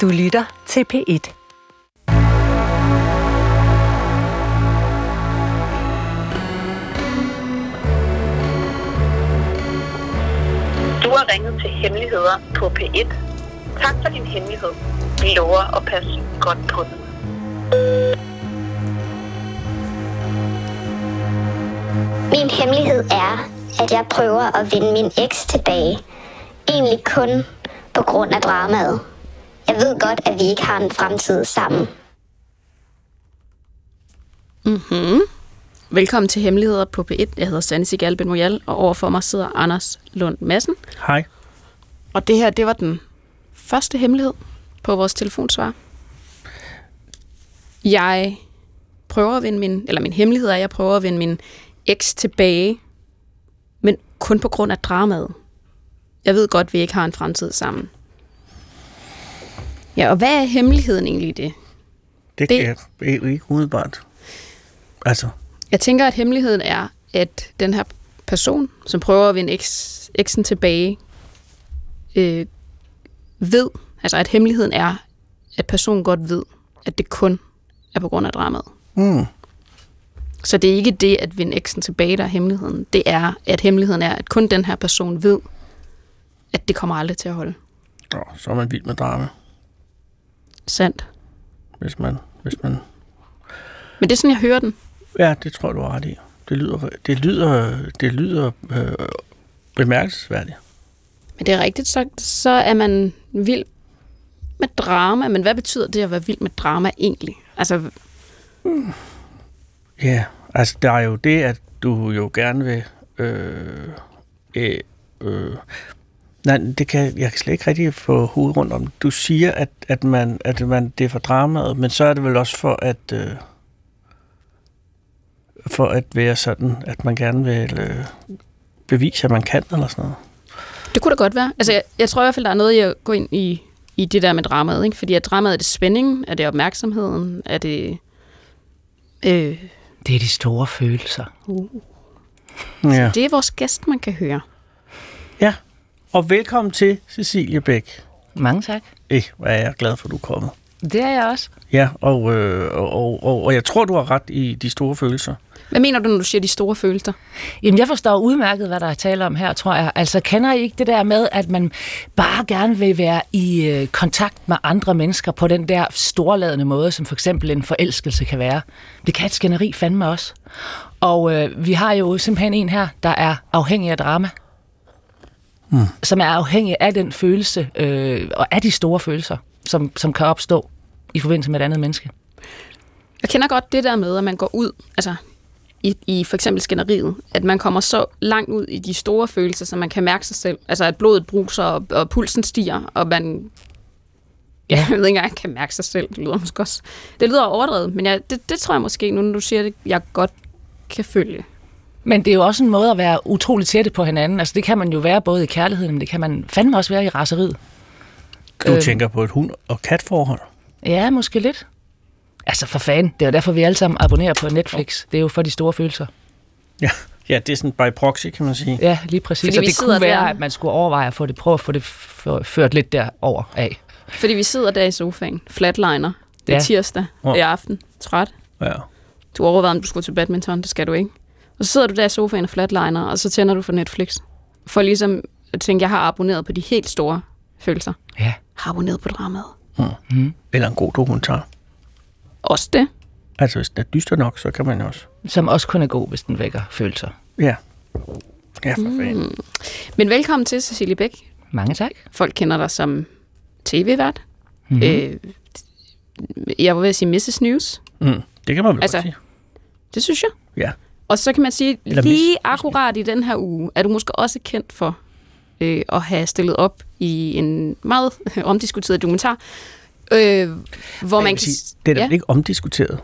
Du lytter til P1. Du har ringet til Hemmeligheder på P1. Tak for din hemmelighed. Vi lover at passe godt på den. Min hemmelighed er, at jeg prøver at vinde min eks tilbage. Egentlig kun på grund af dramaet. Jeg ved godt, at vi ikke har en fremtid sammen. Velkommen til Hemmeligheder på P1. Jeg hedder Sanne Sigalben Royal, og overfor mig sidder Anders Lund Madsen. Hej. Og det her, det var den første hemmelighed på vores telefonsvar. Jeg prøver at vinde min, eller min hemmelighed er, at jeg prøver at vinde min eks tilbage, men kun på grund af dramaet. Jeg ved godt, at vi ikke har en fremtid sammen. Ja, og hvad er hemmeligheden egentlig i det? Det, Det- er jo ikke umiddelbart. Altså, Jeg tænker, at hemmeligheden er, at den her person, som prøver at vinde eks, eksen tilbage, øh, ved, altså at hemmeligheden er, at personen godt ved, at det kun er på grund af dramaet. mm, Så det er ikke det at vinde eksen tilbage, der er hemmeligheden. Det er, at hemmeligheden er, at kun den her person ved, at det kommer aldrig til at holde. åh, så er man vild med drama, Sandt. hvis man, hvis man... Men det er sådan, jeg hører den. Ja, det tror jeg, du har ret i. Det lyder, det lyder, det lyder øh, bemærkelsesværdigt. Men det er rigtigt sagt, så er man vild med drama. Men hvad betyder det at være vild med drama egentlig? Altså, Ja, altså der er jo det, at du jo gerne vil... Øh, øh, øh, nej, det kan, jeg kan slet ikke rigtig få hovedet rundt om. Du siger, at, at, man, at man, det er for dramaet, men så er det vel også for at... Øh, for at være sådan, at man gerne vil øh, bevise, at man kan, eller sådan noget. Det kunne da godt være. Altså, jeg, jeg tror i hvert fald, der er noget i at gå ind i, i det der med dramaet. Ikke? Fordi at dramaet er det spænding, er det opmærksomheden, er det... Øh, Det er de store følelser. Ja. det er vores gæst, man kan høre. Og velkommen til Cecilie Bæk. Mange tak. Eh, hvor er jeg glad for, at du er kommet. Det er jeg også. Ja, og, øh, og, og, og, og jeg tror, du har ret i de store følelser. Hvad mener du, når du siger de store følelser? Jamen, jeg forstår udmærket, hvad der er tale om her, tror jeg. Altså, kender I ikke det der med, at man bare gerne vil være i øh, kontakt med andre mennesker på den der storladende måde, som for eksempel en forelskelse kan være? Det kan et skænderi fandme også. Og øh, vi har jo simpelthen en her, der er afhængig af drama. Hmm. Som er afhængig af den følelse, øh, og af de store følelser, som, som kan opstå i forbindelse med et andet menneske. Jeg kender godt det der med, at man går ud, altså i, i for eksempel skænderiet, at man kommer så langt ud i de store følelser, så man kan mærke sig selv. Altså at blodet bruser, og, og pulsen stiger, og man Ja, jeg ved ikke engang, kan mærke sig selv. Det lyder måske også... Det lyder overdrevet, men jeg, det, det tror jeg måske, nu når du siger det, jeg godt kan følge. Men det er jo også en måde at være utroligt tætte på hinanden. Altså det kan man jo være både i kærligheden, men det kan man fandme også være i raseriet. Du øh. Tænker på et hund- og katforhold. Ja, måske lidt. Altså for fanden, det er jo derfor, vi alle sammen abonnerer på Netflix. Det er jo for de store følelser. Ja. ja, det er sådan by proxy, kan man sige. Ja, lige præcis. Fordi Så vi det kunne være, der- at man skulle overveje at få det, prøve at få det f- ført lidt derover af. Fordi vi sidder der i sofaen, flatliner. Det er Ja. tirsdag i aften, træt. Ja. Du overvejede, om du skulle til badminton, det skal du ikke. Og så sidder du der i sofaen og flatliner, og så tænder du for Netflix. For ligesom at tænke, jeg har abonneret på de helt store følelser. Ja. Har abonneret på dramaet. Eller en god dokumentar. Også det. Altså, hvis den er dyster nok, så kan man også. Som også kun er god, hvis den vækker følelser. Ja. Ja, for fanden. Men velkommen til, Cecilie Bæk. Mange tak. Folk kender dig som tv-vært. Mhm. Øh, jeg var ved at sige Mrs. News. Mm. Det kan man vel altså, godt sige. Det synes jeg. Ja. Og så kan man sige, Eller lige Miss- akkurat i den her uge, er du måske også kendt for øh, at have stillet op i en meget omdiskuteret dokumentar, øh, hvor man kan... sige, den er ja. ikke omdiskuteret.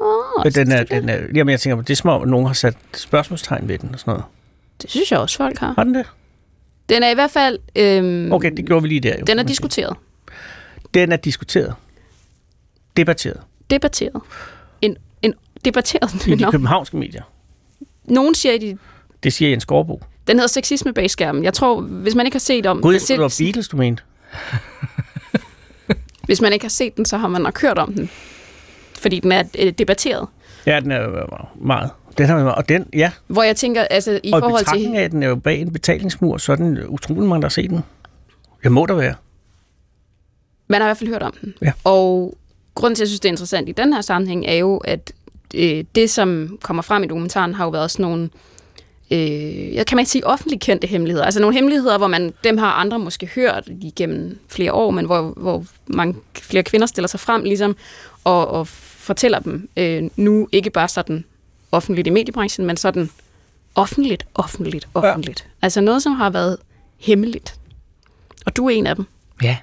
Oh, den er, den er, jamen, jeg tænker, det er som om, nogen har sat spørgsmålstegn ved den og sådan noget. Det synes jeg også, folk har. Har den det? Den er i hvert fald... Øh, Okay, det gjorde vi lige der. Jo, Den er diskuteret. Den er diskuteret. Debatteret. Debatteret. En, en debatteret. I de københavnske medier. Nogen siger, at de, Det siger Jens Skorbo. den hedder sexisme bag skærmen. Jeg tror, hvis man ikke har set om... Gud, jeg troede, det var Beatles, du mente. Hvis man ikke har set den, så har man nok hørt om den. Fordi den er øh, debatteret. Ja, den er jo meget. Den har, og den, ja, Hvor jeg tænker, altså i og forhold til... af, at den er jo bag en betalingsmur, så er den utrolig mange, der har set den. Det må der være. Man har i hvert fald hørt om den. Ja. Og grunden til, at jeg synes, det er interessant i den her sammenhæng, er jo, at øh, det, som kommer frem i dokumentaren, har jo været sådan nogle, øh, jeg kan man ikke sige offentligt kendte hemmeligheder. Altså nogle hemmeligheder, hvor man, dem har andre måske hørt igennem flere år, men hvor, hvor mange flere kvinder stiller sig frem ligesom, og, og fortæller dem øh, nu ikke bare sådan offentligt i mediebranchen, men sådan offentligt, offentligt, offentligt. Ja. Altså noget, som har været hemmeligt. Og du er en af dem. Ja.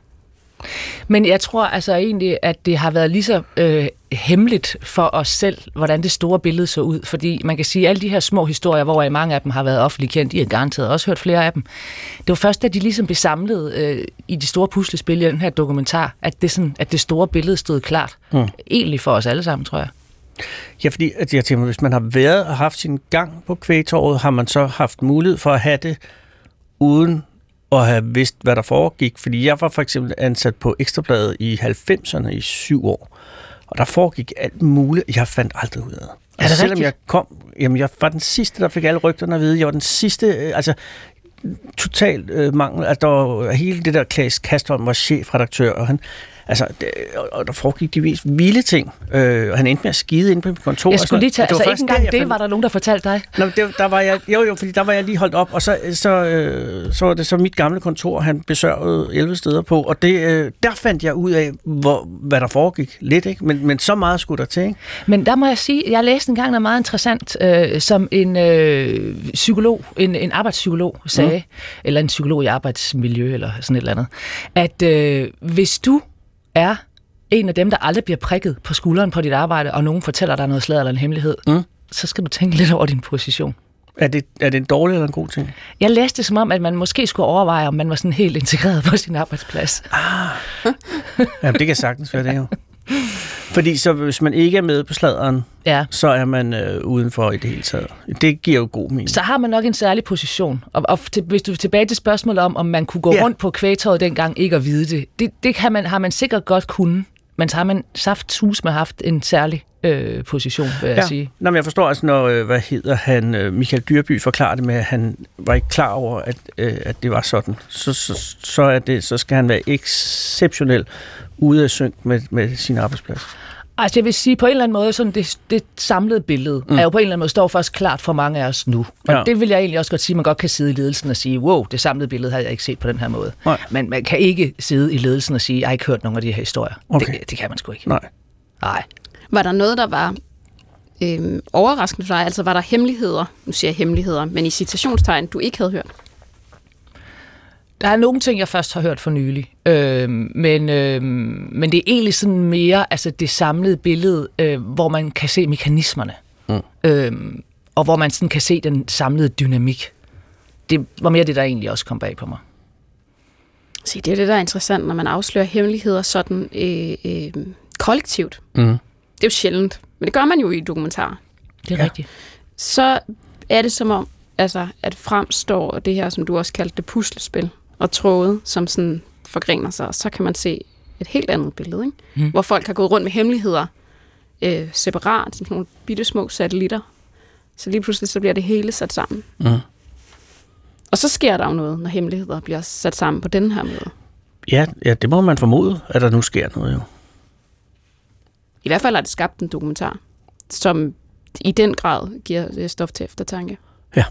Men jeg tror altså egentlig, at det har været lige så øh, hemmeligt for os selv, hvordan det store billede så ud. Fordi man kan sige, at alle de her små historier, hvor mange af dem har været offentligt kendt, I har garanteret også hørt flere af dem. Det var først, da de ligesom blev samlet øh, i de store puslespil i den her dokumentar, at det, sådan, at det store billede stod klart. Mm. Egentlig for os alle sammen, tror jeg. Ja, fordi at jeg tænker, hvis man har været og haft sin gang på kvægtorvet, har man så haft mulighed for at have det uden at have vidst, hvad der foregik. Fordi jeg var for eksempel ansat på Ekstrabladet i 90'erne i syv år. Og der foregik alt muligt, jeg fandt aldrig ud af. Altså, selvom jeg kom, jamen jeg var den sidste, der fik alle rygterne at vide. Jeg var den sidste, øh, altså totalt øh, mangel. Altså, der var hele det der Klaas Kastholm var chefredaktør, og han, altså, det, og- der foregik de mest vilde ting. Øh, og han endte med at skide inde på mit kontor. Jeg skulle lige tage, altså ikke der, engang jeg det fandt- var der nogen, der fortalte dig. Nå, det, der var jeg, jo, jo, fordi der var jeg lige holdt op, og så, så, øh, så var det så mit gamle kontor, han besørgede 11 steder på, og det, øh, der fandt jeg ud af, hvor, hvad der foregik lidt, ikke? Men, men så meget skulle der til, ikke? Men der må jeg sige, jeg læste en gang noget meget interessant, øh, som en øh, psykolog, en, en arbejdspsykolog sagde, mm. eller en psykolog i arbejdsmiljø, eller sådan et eller andet, at øh, hvis du er en af dem, der aldrig bliver prikket på skulderen på dit arbejde, og nogen fortæller dig noget slag eller en hemmelighed, Mm. så skal du tænke lidt over din position. Er det, er det en dårlig eller en god ting? Jeg læste det som om, at man måske skulle overveje, om man var sådan helt integreret på sin arbejdsplads. Jamen, det kan sagtens være det jo. Fordi så hvis man ikke er med på sladeren, Ja. så er man øh, udenfor i det hele taget. Det giver jo god mening. så har man nok en særlig position. Og, og til, hvis du er tilbage til spørgsmålet om, om man kunne gå Ja. rundt på kvægtøjet dengang, ikke at vide det, det, det kan man, har man sikkert godt kunne, men så har man saftsus med haft en særlig øh, position, vil jeg Ja. sige. Nå, men jeg forstår altså, når, øh, hvad hedder han, øh, Michael Dyrby forklarer det med, at han var ikke klar over, at, øh, at det var sådan. Så, så, så, er det, så skal han være exceptionel ude af synk med, med sin arbejdsplads. Altså jeg vil sige, på en eller anden måde, sådan det, det samlede billede, mm. er jo på en eller anden måde, står først klart for mange af os nu. Og Ja. det vil jeg egentlig også godt sige, man godt kan sidde i ledelsen og sige, wow, det samlede billede har jeg ikke set på den her måde. Nej. Men man kan ikke sidde i ledelsen og sige, jeg har ikke hørt nogen af de her historier. Okay. Det, det kan man sgu ikke. Nej. Nej. Var der noget, der var øh, overraskende for dig? Altså var der hemmeligheder, nu siger jeg hemmeligheder, men i citationstegn, du ikke havde hørt? Der er nogle ting, jeg først har hørt for nylig, øh, men, øh, men det er egentlig sådan mere altså det samlede billede, øh, hvor man kan se mekanismerne, mm. øh, og hvor man sådan kan se den samlede dynamik. Det var mere det, der egentlig også kom bag på mig. Se, det er det, der er interessant, når man afslører hemmeligheder sådan øh, øh, kollektivt. Mm. Det er jo sjældent, men det gør man jo i dokumentarer. Det er Ja. ja. rigtigt. Så er det som om, altså, at fremstår det her, som du også kaldte det, puslespil og tråde, som sådan forgrener sig, og så kan man se et helt andet billede, ikke? Mm. hvor folk har gået rundt med hemmeligheder øh, separat, sådan nogle bitte små satellitter. Så lige pludselig så bliver det hele sat sammen. Mm. Og så sker der jo noget, når hemmeligheder bliver sat sammen på den her måde. Ja, ja, det må man formode, at der nu sker noget jo. I hvert fald har det skabt en dokumentar, som i den grad giver øh, stof til eftertanke. Ja,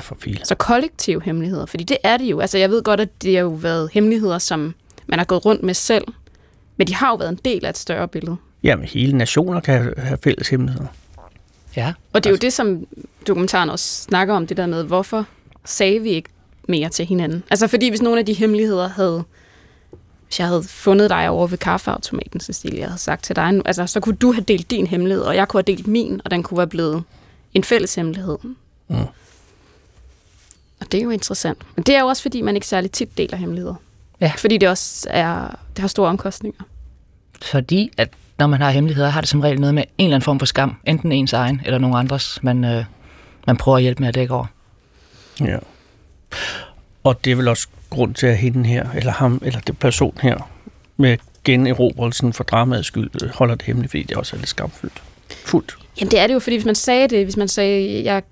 for filen. Så kollektive hemmeligheder, fordi det er det jo. Altså jeg ved godt, at det har jo været hemmeligheder, som man har gået rundt med selv, men de har jo været en del af et større billede. Jamen, hele nationer kan have- have fælles hemmeligheder. Ja. Og det er jo det, som dokumentaren også snakker om, det der med, hvorfor sagde vi ikke mere til hinanden? Altså fordi hvis nogle af de hemmeligheder havde, hvis jeg havde fundet dig over ved kaffeautomaten, Cecilia, jeg havde sagt til dig, altså så kunne du have delt din hemmelighed, og jeg kunne have delt min, og den kunne være blevet en fælles hemmelighed. Mm. Det er jo interessant. Men det er jo også, fordi man ikke særlig tit deler hemmeligheder. Ja. Fordi det også er, det har store omkostninger. Fordi at når man har hemmeligheder, har det som regel noget med en eller anden form for skam. Enten ens egen eller nogen andres, man, øh, man prøver at hjælpe med at dække over. Ja. Og det er vel også grund til, at hende her, eller ham, eller det person her, med generobrelsen for dramaets skyld øh, holder det hemmeligt, fordi det også er lidt skamfuldt. Fuldt. Jamen det er det jo, fordi hvis man sagde det, hvis man sagde, jeg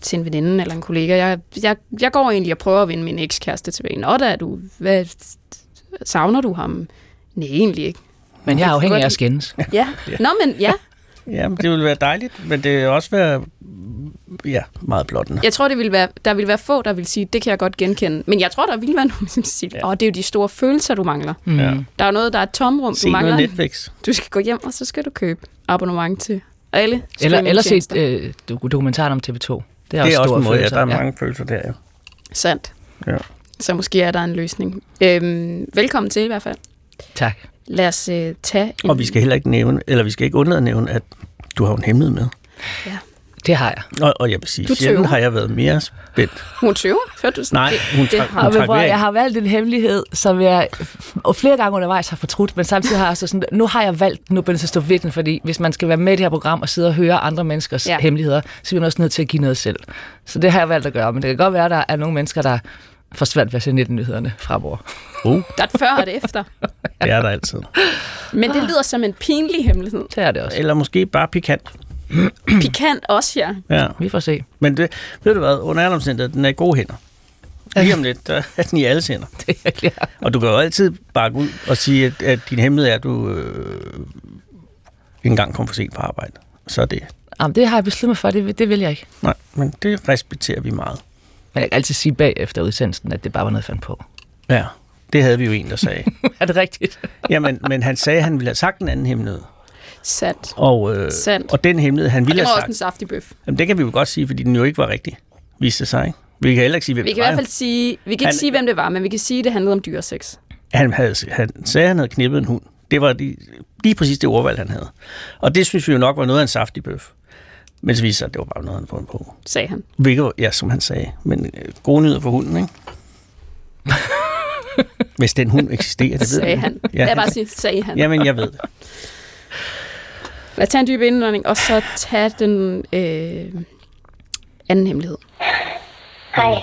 til en veninde eller en kollega, jeg, jeg, jeg går egentlig og prøver at vinde min ekskæreste tilbage. Nå, er du, hvad, savner du ham? Nej, egentlig ikke. Men jeg er afhængig af at skændes. Ja, nå, men ja. Ja, men det vil være dejligt, men det vil også være ja, meget blottende. Jeg tror, det vil være, der vil være få, der vil sige, det kan jeg godt genkende. Men jeg tror, der vil være nogen, som siger, åh, det er jo de store følelser, du mangler. Mm. Ja. Der er noget, der er et tomrum, Se du noget mangler. Netflix. Du skal gå hjem, og så skal du købe abonnement til alle Eller, eller set øh, do- dokumentaren om TV2. Det er, Det er også store en måde, ja, følelser. der er mange følelser der, ja. Sandt. Ja. Så måske er der en løsning. Øhm, velkommen til i hvert fald. Tak. Lad os øh, tage en... Og vi skal heller ikke nævne, eller vi skal ikke undlade at nævne, at du har jo en hemmelighed med. Det har jeg. Og, og jeg vil sige, Du sjældent tøver. har jeg været mere spændt. Hun tøver? Hørte du sådan? Nej, hun, det trak, hun trak jeg har valgt en hemmelighed, som jeg og flere gange undervejs har fortrudt, men samtidig har jeg så sådan, nu har jeg valgt, nu det så stå ved den, fordi hvis man skal være med i det her program og sidde og høre andre menneskers Ja. hemmeligheder, så bliver man også nødt til at give noget selv. Så det har jeg valgt at gøre, men det kan godt være, at der er nogle mennesker, der får svært ved at se 19-nyhederne fremover. Uh, Der er før og et efter. det er der altid. Men det lyder som en pinlig hemmelighed. Det er det også. Eller måske bare pikant. Pikant også, ja. Ja. Vi får se. Men det, ved du hvad, under alle omstændigheder, den er i gode hænder. Lige om lidt, der er den i alles hænder. Det er ja. Og du kan jo altid bare gå ud og sige, at, at din hemmelighed er, at du øh, ikke engang kommer for sent på arbejde. Så er det. Jamen, det har jeg besluttet mig for, det, det vil jeg ikke. Nej, men det respekterer vi meget. Men jeg kan altid sige bagefter udsendelsen, at det bare var noget, jeg fandt på. Ja, det havde vi jo en, der sagde. er det rigtigt? Jamen, men han sagde, at han ville have sagt en anden hemmelighed. Sandt. Og, øh, Sandt. og den hemmelighed, han Og ville det have var også en saftig bøf. jamen, det kan vi jo godt sige, fordi den jo ikke var rigtig, viste det sig. Ikke? Vi kan heller ikke sige, hvem Vi det kan i var, hvert fald sige, vi kan ikke Han- sige, hvem det var, men vi kan sige, at det handlede om dyresex. Han, havde, han sagde, at han havde knippet en hund. Det var lige, lige præcis det ordvalg, han havde. Og det synes vi jo nok var noget af en saftig bøf. Men så viste sig, at det var bare noget, han fundet på. Sagde han. Hvilket, ja, som han sagde. Men øh, gode nyheder for hunden, ikke? Hvis den hund eksisterer, det ved Sagde jeg han. ikke. Lad jeg bare sige, sagde han. Jamen, jeg ved det. Lad os tage en dyb indånding, og så tage den øh, anden hemmelighed. Hej.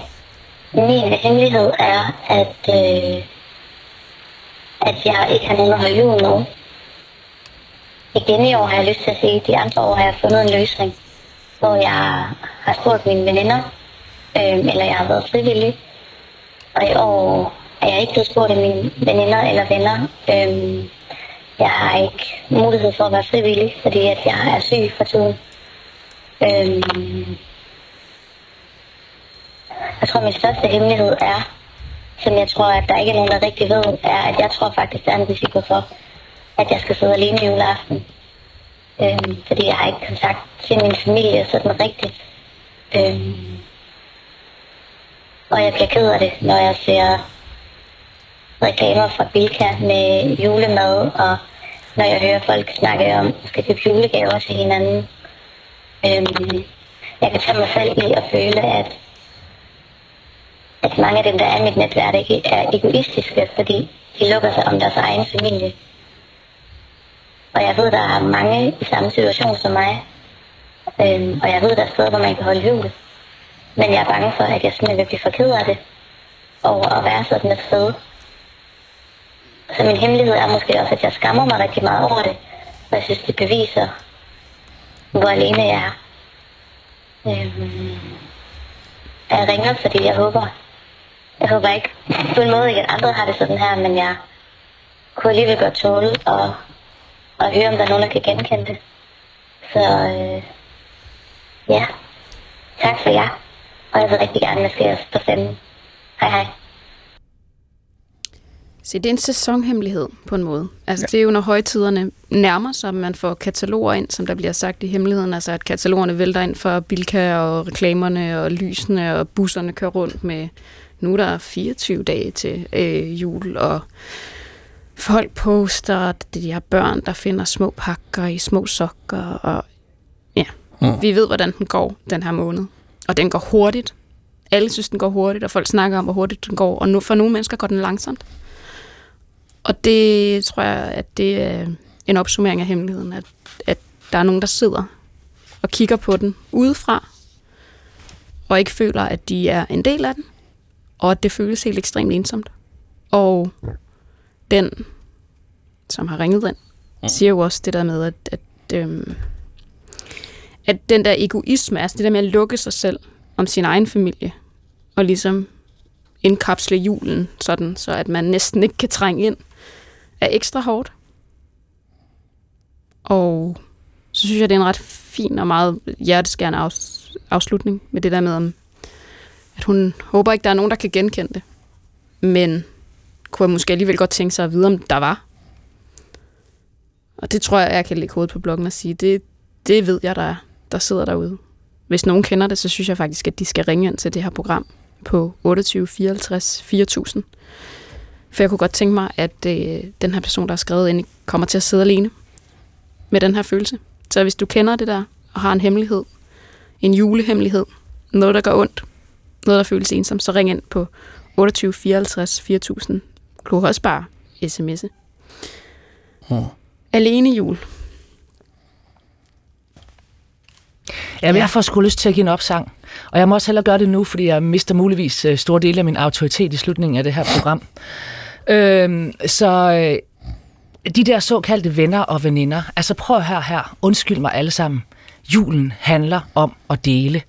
Min hemmelighed er, at, øh, at jeg ikke har nogen at holde jul med. Igen i år har jeg lyst til at sige, de andre år har jeg fundet en løsning, hvor jeg har spurgt mine veninder, øh, eller jeg har været frivillig. Og i år er jeg ikke blevet spurgt af mine veninder eller venner. Øh, jeg har ikke mulighed for at være frivillig, fordi at jeg er syg for tiden. Øhm, jeg tror, min største hemmelighed er, som jeg tror, at der ikke er nogen, der rigtig ved, er, at jeg tror faktisk, der er en risiko for, at jeg skal sidde alene juleaften. Øhm, fordi jeg har ikke kontakt til min familie sådan rigtigt. Øhm, og jeg bliver ked af det, når jeg ser reklamer fra Bilka med julemad, og når jeg hører folk snakke om, at skal købe julegaver til hinanden. Øhm, jeg kan tage mig selv i at føle, at at mange af dem, der er i mit netværk, ikke er egoistiske, fordi de lukker sig om deres egen familie. Og jeg ved, der er mange i samme situation som mig. Øhm, og jeg ved, der er steder, hvor man kan holde jul. Men jeg er bange for, at jeg simpelthen vil blive for ked af det over at være sådan et sted. Så min hemmelighed er måske også, at jeg skammer mig rigtig meget over det. Og jeg synes, det beviser, hvor alene jeg er. Øhm, jeg ringer, fordi jeg håber, jeg håber ikke på en måde ikke, at andre har det sådan her, men jeg kunne alligevel godt tåle og, og høre, om der er nogen, der kan genkende det. Så øh, ja, tak for jer. Og jeg vil rigtig gerne at jeg skal på stemmen. Hej hej. Se, det er en sæsonhemmelighed på en måde. Altså, ja. det er jo, når højtiderne nærmer sig, at man får kataloger ind, som der bliver sagt i hemmeligheden. Altså, at katalogerne vælter ind for Bilka og reklamerne og lysene, og busserne kører rundt med... Nu er der 24 dage til øh, jul, og folk poster, at det de her børn, der finder små pakker i små sokker, og ja, mm. vi ved, hvordan den går den her måned. Og den går hurtigt. Alle synes, den går hurtigt, og folk snakker om, hvor hurtigt den går. Og nu, for nogle mennesker går den langsomt. Og det tror jeg, at det er en opsummering af hemmeligheden, at, at der er nogen, der sidder og kigger på den udefra, og ikke føler, at de er en del af den, og at det føles helt ekstremt ensomt. Og den som har ringet ind, siger jo også det der med, at, at, øhm, at den der egoisme, altså det der med at lukke sig selv om sin egen familie, og ligesom indkapsle julen sådan, så at man næsten ikke kan trænge ind, er ekstra hårdt. Og så synes jeg, det er en ret fin og meget hjerteskærende afs- afslutning med det der med, at hun håber ikke, der er nogen, der kan genkende det. Men kunne jeg måske alligevel godt tænke sig at vide, om der var. Og det tror jeg, jeg kan lægge hovedet på bloggen og sige, det, det ved jeg, der, er, der sidder derude. Hvis nogen kender det, så synes jeg faktisk, at de skal ringe ind til det her program på 28 54 4000. For jeg kunne godt tænke mig, at øh, den her person, der har skrevet ind, kommer til at sidde alene med den her følelse. Så hvis du kender det der, og har en hemmelighed, en julehemmelighed, noget, der gør ondt, noget, der føles ensom, så ring ind på 28 54 4000. Du kan også bare sms'e. Hmm. Alene jul. Jamen, jeg får sgu lyst til at give en opsang. Og jeg må også hellere gøre det nu, fordi jeg mister muligvis øh, store dele af min autoritet i slutningen af det her program. Øhm, så øh, de der såkaldte venner og veninder, altså prøv her her, undskyld mig alle sammen. Julen handler om at dele.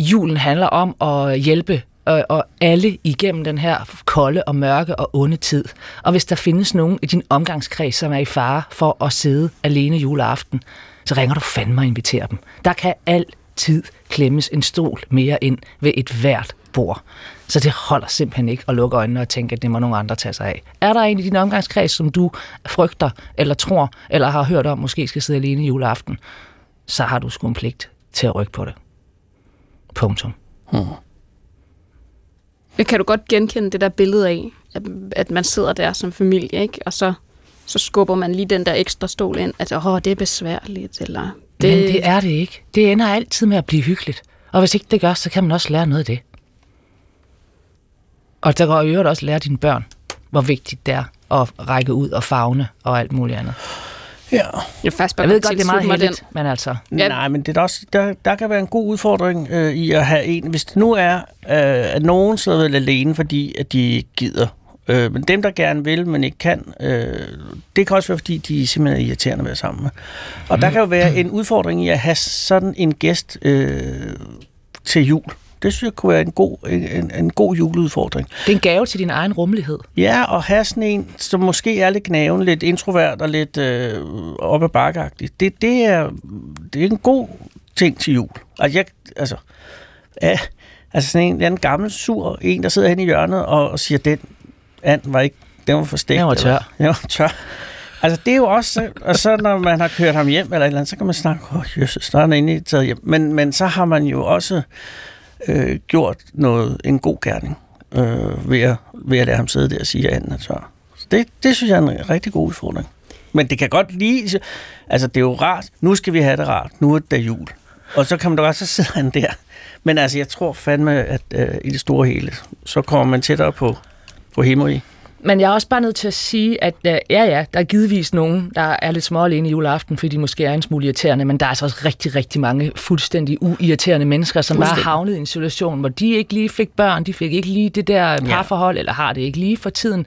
Julen handler om at hjælpe og, og alle igennem den her kolde og mørke og onde tid. Og hvis der findes nogen i din omgangskreds, som er i fare for at sidde alene juleaften, så ringer du fandme og inviterer dem. Der kan altid klemmes en stol mere ind ved et hvert bord. Så det holder simpelthen ikke at lukke øjnene og tænke, at det må nogle andre tage sig af. Er der en i din omgangskreds, som du frygter, eller tror, eller har hørt om, måske skal sidde alene juleaften, så har du sgu en pligt til at rykke på det. Punktum. Men Kan du godt genkende det der billede af, at, at man sidder der som familie, ikke? og så, så skubber man lige den der ekstra stol ind, at åh, det er besværligt, eller... Det... Men det er det ikke. Det ender altid med at blive hyggeligt. Og hvis ikke det gør, så kan man også lære noget af det. Og der går i øvrigt også lære dine børn, hvor vigtigt det er at række ud og fagne og alt muligt andet. Ja. Jeg, er faktisk bare Jeg ved godt, det er meget heldigt, men altså... Ja. Nej, men det er også, der, der kan være en god udfordring øh, i at have en. Hvis det nu er, øh, at nogen sidder vel alene, fordi at de ikke gider. Øh, men dem, der gerne vil, men ikke kan, øh, det kan også være, fordi de simpelthen er irriterende at være sammen med. Og der kan jo være en udfordring i at have sådan en gæst øh, til jul. Det synes jeg kunne være en god, en, en god juleudfordring. Det er en gave til din egen rummelighed. Ja, og have sådan en, som måske er lidt gnaven, lidt introvert og lidt øh, op ad bakkeagtig. Det, det, er, det er en god ting til jul. Altså, jeg, altså, ja, altså sådan en eller anden gammel, sur en, der sidder hen i hjørnet og, og siger, den and var ikke, den var for stegt. Den var tør. Eller, den var tør. Altså, det er jo også, og så når man har kørt ham hjem eller et eller andet, så kan man snakke, åh, oh, jøsses, der er han egentlig taget hjem. Men, men så har man jo også øh, gjort noget, en god gerning øh, ved, at, ved at lade ham sidde der og sige, at anden er tør. Så det, det synes jeg er en rigtig god udfordring. Men det kan godt lige... Altså, det er jo rart. Nu skal vi have det rart. Nu er det jul. Og så kan man da også sidde han der. Men altså, jeg tror fandme, at øh, i det store hele, så kommer man tættere på, på himmeri. Men jeg er også bare nødt til at sige, at øh, ja, ja, der er givetvis nogen, der er lidt små alene i juleaften, fordi de måske er en smule irriterende, men der er altså også rigtig, rigtig mange fuldstændig uirriterende mennesker, som bare havnet i en situation, hvor de ikke lige fik børn, de fik ikke lige det der parforhold, eller har det ikke lige for tiden,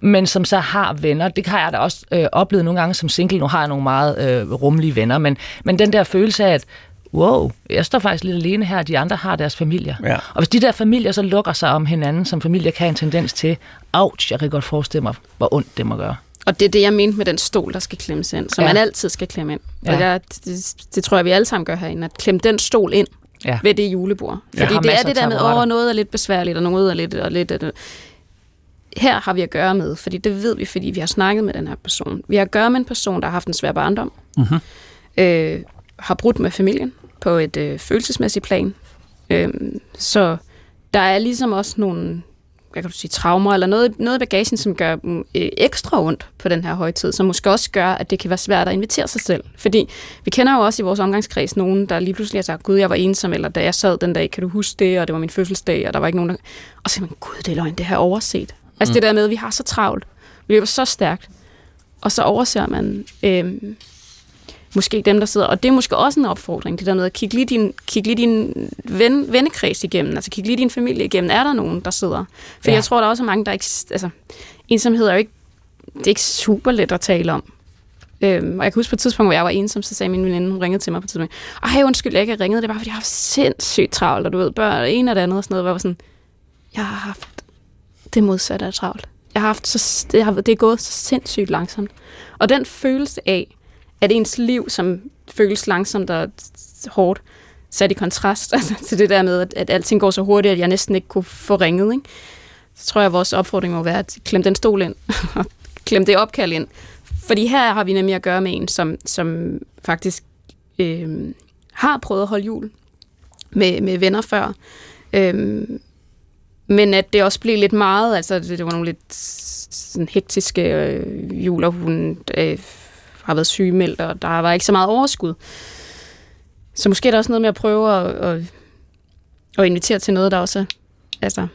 men som så har venner. Det har jeg da også øh, oplevet nogle gange som single. Nu har jeg nogle meget øh, rummelige venner, men, men den der følelse af, at wow, jeg står faktisk lidt alene her, de andre har deres familier. Ja. Og hvis de der familier så lukker sig om hinanden, som familier kan have en tendens til, ouch, jeg kan godt forestille mig, hvor ondt det må gøre. Og det er det, jeg mente med den stol, der skal klemmes ind, som Ja. man altid skal klemme ind. Ja. Og der, det, det tror jeg, vi alle sammen gør herinde, at klemme den stol ind Ja. ved det julebord. Fordi det er det der med, over noget er lidt besværligt, og noget er lidt... Og lidt og her har vi at gøre med, fordi det ved vi, fordi vi har snakket med den her person. Vi har at gøre med en person, der har haft en svær barndom, Mhm. øh, har brudt med familien på et øh, følelsesmæssigt plan. Øh, så der er ligesom også nogle hvad kan du sige, traumer, eller noget, noget i bagagen, som gør dem øh, ekstra ondt på den her højtid, som måske også gør, at det kan være svært at invitere sig selv. Fordi vi kender jo også i vores omgangskreds nogen, der lige pludselig har sagt, gud, jeg var ensom, eller da jeg sad den dag, kan du huske det, og det var min fødselsdag, og der var ikke nogen, der... Og så siger man, gud, det er løgn, det jeg overset. Altså det der med, at vi har så travlt, vi løber så stærkt, og så overser man øh, måske dem, der sidder. Og det er måske også en opfordring, det der med at kigge lige din, kig lige din ven, vennekreds igennem, altså kigge lige din familie igennem. Er der nogen, der sidder? For Ja. jeg tror, der er også mange, der ikke... Altså, ensomhed er jo ikke det er ikke super let at tale om. Øhm, og jeg kan huske på et tidspunkt, hvor jeg var ensom, så sagde min veninde, hun ringede til mig på et tidspunkt, ej, undskyld, jeg ikke har ringet, det var, fordi jeg har haft sindssygt travlt, og du ved, børn, en og det andet og sådan noget, hvor jeg var sådan, jeg har haft det modsatte af travlt. Jeg har haft så, det, har, det er gået så sindssygt langsomt. Og den følelse af, at ens liv, som føles langsomt og hårdt, sat i kontrast altså, til det der med, at, at alting går så hurtigt, at jeg næsten ikke kunne få ringet, ikke? så tror jeg, at vores opfordring må være at klemme den stol ind, og klemme det opkald ind. Fordi her har vi nemlig at gøre med en, som, som faktisk øh, har prøvet at holde jul med, med venner før. Øh, men at det også blev lidt meget, altså det, det var nogle lidt sådan hektiske øh, jul, og hun øh, har været sygemeldt, og der var ikke så meget overskud. Så måske er der også noget med at prøve at, at, at invitere til noget, der også er altså,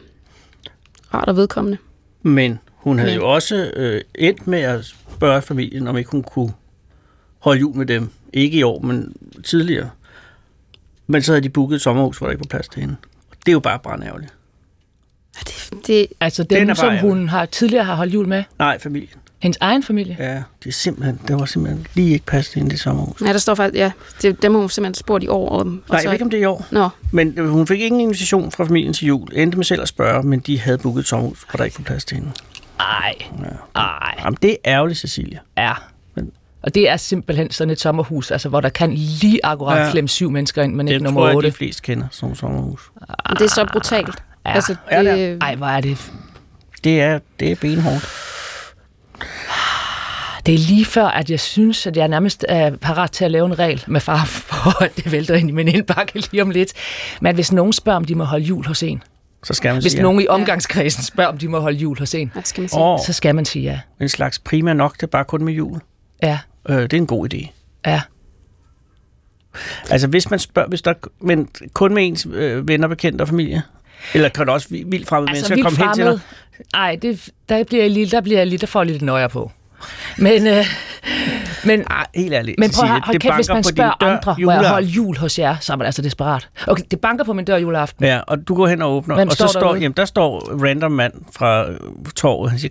rart og vedkommende. Men hun havde Men- jo også øh, endt med at spørge familien, om ikke hun kunne holde jul med dem. Ikke i år, men tidligere. Men så havde de booket et sommerhus, hvor der ikke var plads til hende. Og det er jo bare brandærgerligt. Det, Altså Den dem, er som hun har tidligere har holdt jul med. Nej, familien. Hendes egen familie. Ja, det er simpelthen, det var simpelthen lige ikke til hende i det sommerhus. ja, der står faktisk, ja, det, dem har hun simpelthen spurgt i år. Og, og Nej, jeg ved ikke, om det er i år. Nå, Men øh, hun fik ingen invitation fra familien til jul. Endte med selv at spørge, men de havde booket et sommerhus, hvor der ikke var plads til hende. Ej, ej, Jamen, det er ærgerligt, Cecilia. ja. Men- Og det er simpelthen sådan et sommerhus, altså, hvor der kan lige akkurat Ja. ja. klemme syv mennesker ind, men ikke Det nummer tror jeg, 8. de fleste kender, sådan nogle sommerhus. det er så brutalt. Ja. Altså, Ja, det det, Ej, hvor er det... Det er, det er benhårdt. Det er lige før, at jeg synes, at jeg nærmest er parat til at lave en regel med far for, at det vælter ind i min indbakke lige om lidt. Men hvis nogen spørger, om de må holde jul hos en, Så skal man hvis sige, nogen i omgangskredsen spørger, om de må holde jul hos en, skal man sige? Så skal man sige ja. en slags prima nok, det er bare kun med jul. Ja, Øh, det er en god idé. ja. Altså, hvis man spørger, hvis der, men kun med ens øh, venner, bekendte og familie? Eller kan der også vi- vildt fremmede Altså, mennesker komme hen til dig? Ej, det, der bliver jeg lige, der bliver jeg lige, der får jeg lidt nøjer på. Men, øh, men, Nej, helt ærligt. men prøv at hold det kæft, hvis man spørger dør andre, må jeg holde jul hos jer, så er man altså desperat. Okay, det banker på min dør juleaften. Ja, og du går hen og åbner, Hvem og så står står, derude? jamen, der står random mand fra øh, torvet. Han siger,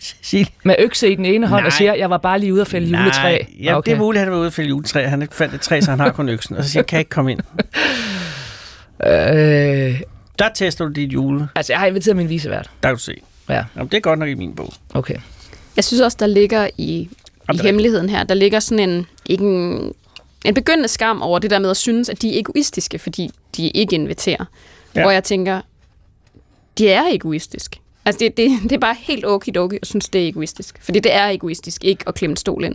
Cecilie, Med økse i den ene hånd og Nej. siger, jeg var bare lige ude at fælde juletræ. Nej, ja, okay. det er muligt, at han var ude og fælde juletræ. Han fandt et træ, så han har kun øksen. Og så siger jeg, kan jeg ikke komme ind? Øh, Der tester du dit jule. altså, jeg har inviteret min visevært. Der kan du se. Ja, Jamen, det er godt nok i min bog. okay. Jeg synes også, der ligger i, i Jamen, hemmeligheden her, der ligger sådan en, ikke en, en begyndende skam over det der med at synes, at de er egoistiske, fordi de ikke inviterer. Ja. Hvor jeg tænker, de er egoistisk. Altså, det, det, det er bare helt okidoki at synes, det er egoistisk. Fordi det er egoistisk ikke at klemme stol ind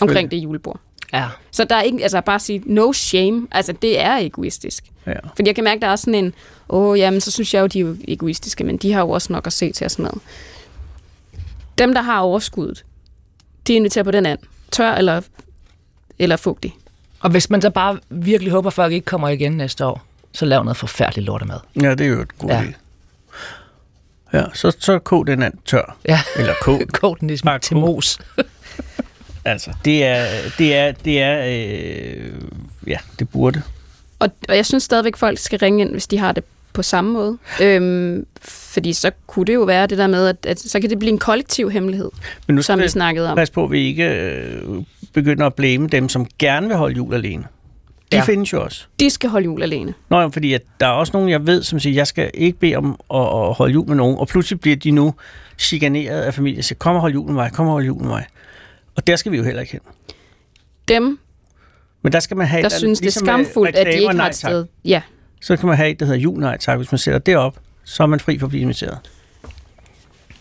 omkring det julebord. Ja. Så der er ikke, altså bare at sige, no shame, altså det er egoistisk. Ja. Fordi jeg kan mærke, der er sådan en, åh, oh, jamen, så synes jeg jo, de er egoistiske, men de har jo også nok at se til og sådan noget. Dem, der har overskuddet, de inviterer på den anden. Tør eller, eller fugtig. Og hvis man så bare virkelig håber, at folk ikke kommer igen næste år, så lav noget forfærdeligt lortemad. Ja, det er jo et god Ja. idé. Ja, så, så kog den anden tør. Ja, Eller kog. kog den ligesom Bare til kog. mos. altså, det er, det er, det er, øh, ja, det burde. Og, og jeg synes stadigvæk, folk skal ringe ind, hvis de har det på samme måde. Øhm, fordi så kunne det jo være det der med, at, at så kan det blive en kollektiv hemmelighed, Men nu som vi snakkede om. passe på, at vi ikke øh, begynder at blame dem, som gerne vil holde jul alene. De Ja. ja. findes jo også. De skal holde jul alene. Nå, jamen, fordi at der er også nogen, jeg ved, som siger, jeg skal ikke bede om at, at holde jul med nogen, og pludselig bliver de nu chikaneret af familien siger, kom og hold jul med mig, kom og hold jul med mig. Og der skal vi jo heller ikke hen. Dem, Men der skal man have... der eller synes, andet- det er ligesom med skamfuldt, at de ikke har et sted. Ja, Så kan man have et, der hedder jul, nej tak. Hvis man sætter det op, så er man fri for at blive inviteret.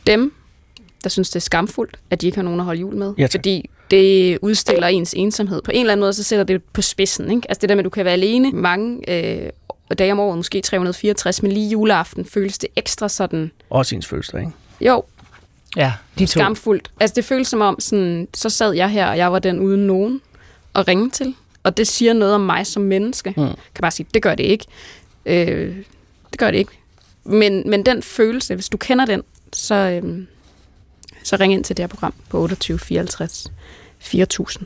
dem, der synes, det er skamfuldt, at de ikke har nogen at holde jul med. Ja, tak. fordi det udstiller ens ensomhed. På en eller anden måde, så sætter det på spidsen. Ikke? Altså det der med, at du kan være alene mange øh, dage om året, måske 364, men lige juleaften føles det ekstra sådan, Også ens fødselsdag, ikke? jo, Ja, de to. skamfuldt. Altså det føles som om, sådan, så sad jeg her, og jeg var den uden nogen at ringe til. Og det siger noget om mig som menneske. Mm. Kan bare sige, det gør det ikke. Øh, det gør det ikke. Men, men den følelse, hvis du kender den, så, øhm, så ring ind til det her program på 28 54 4000.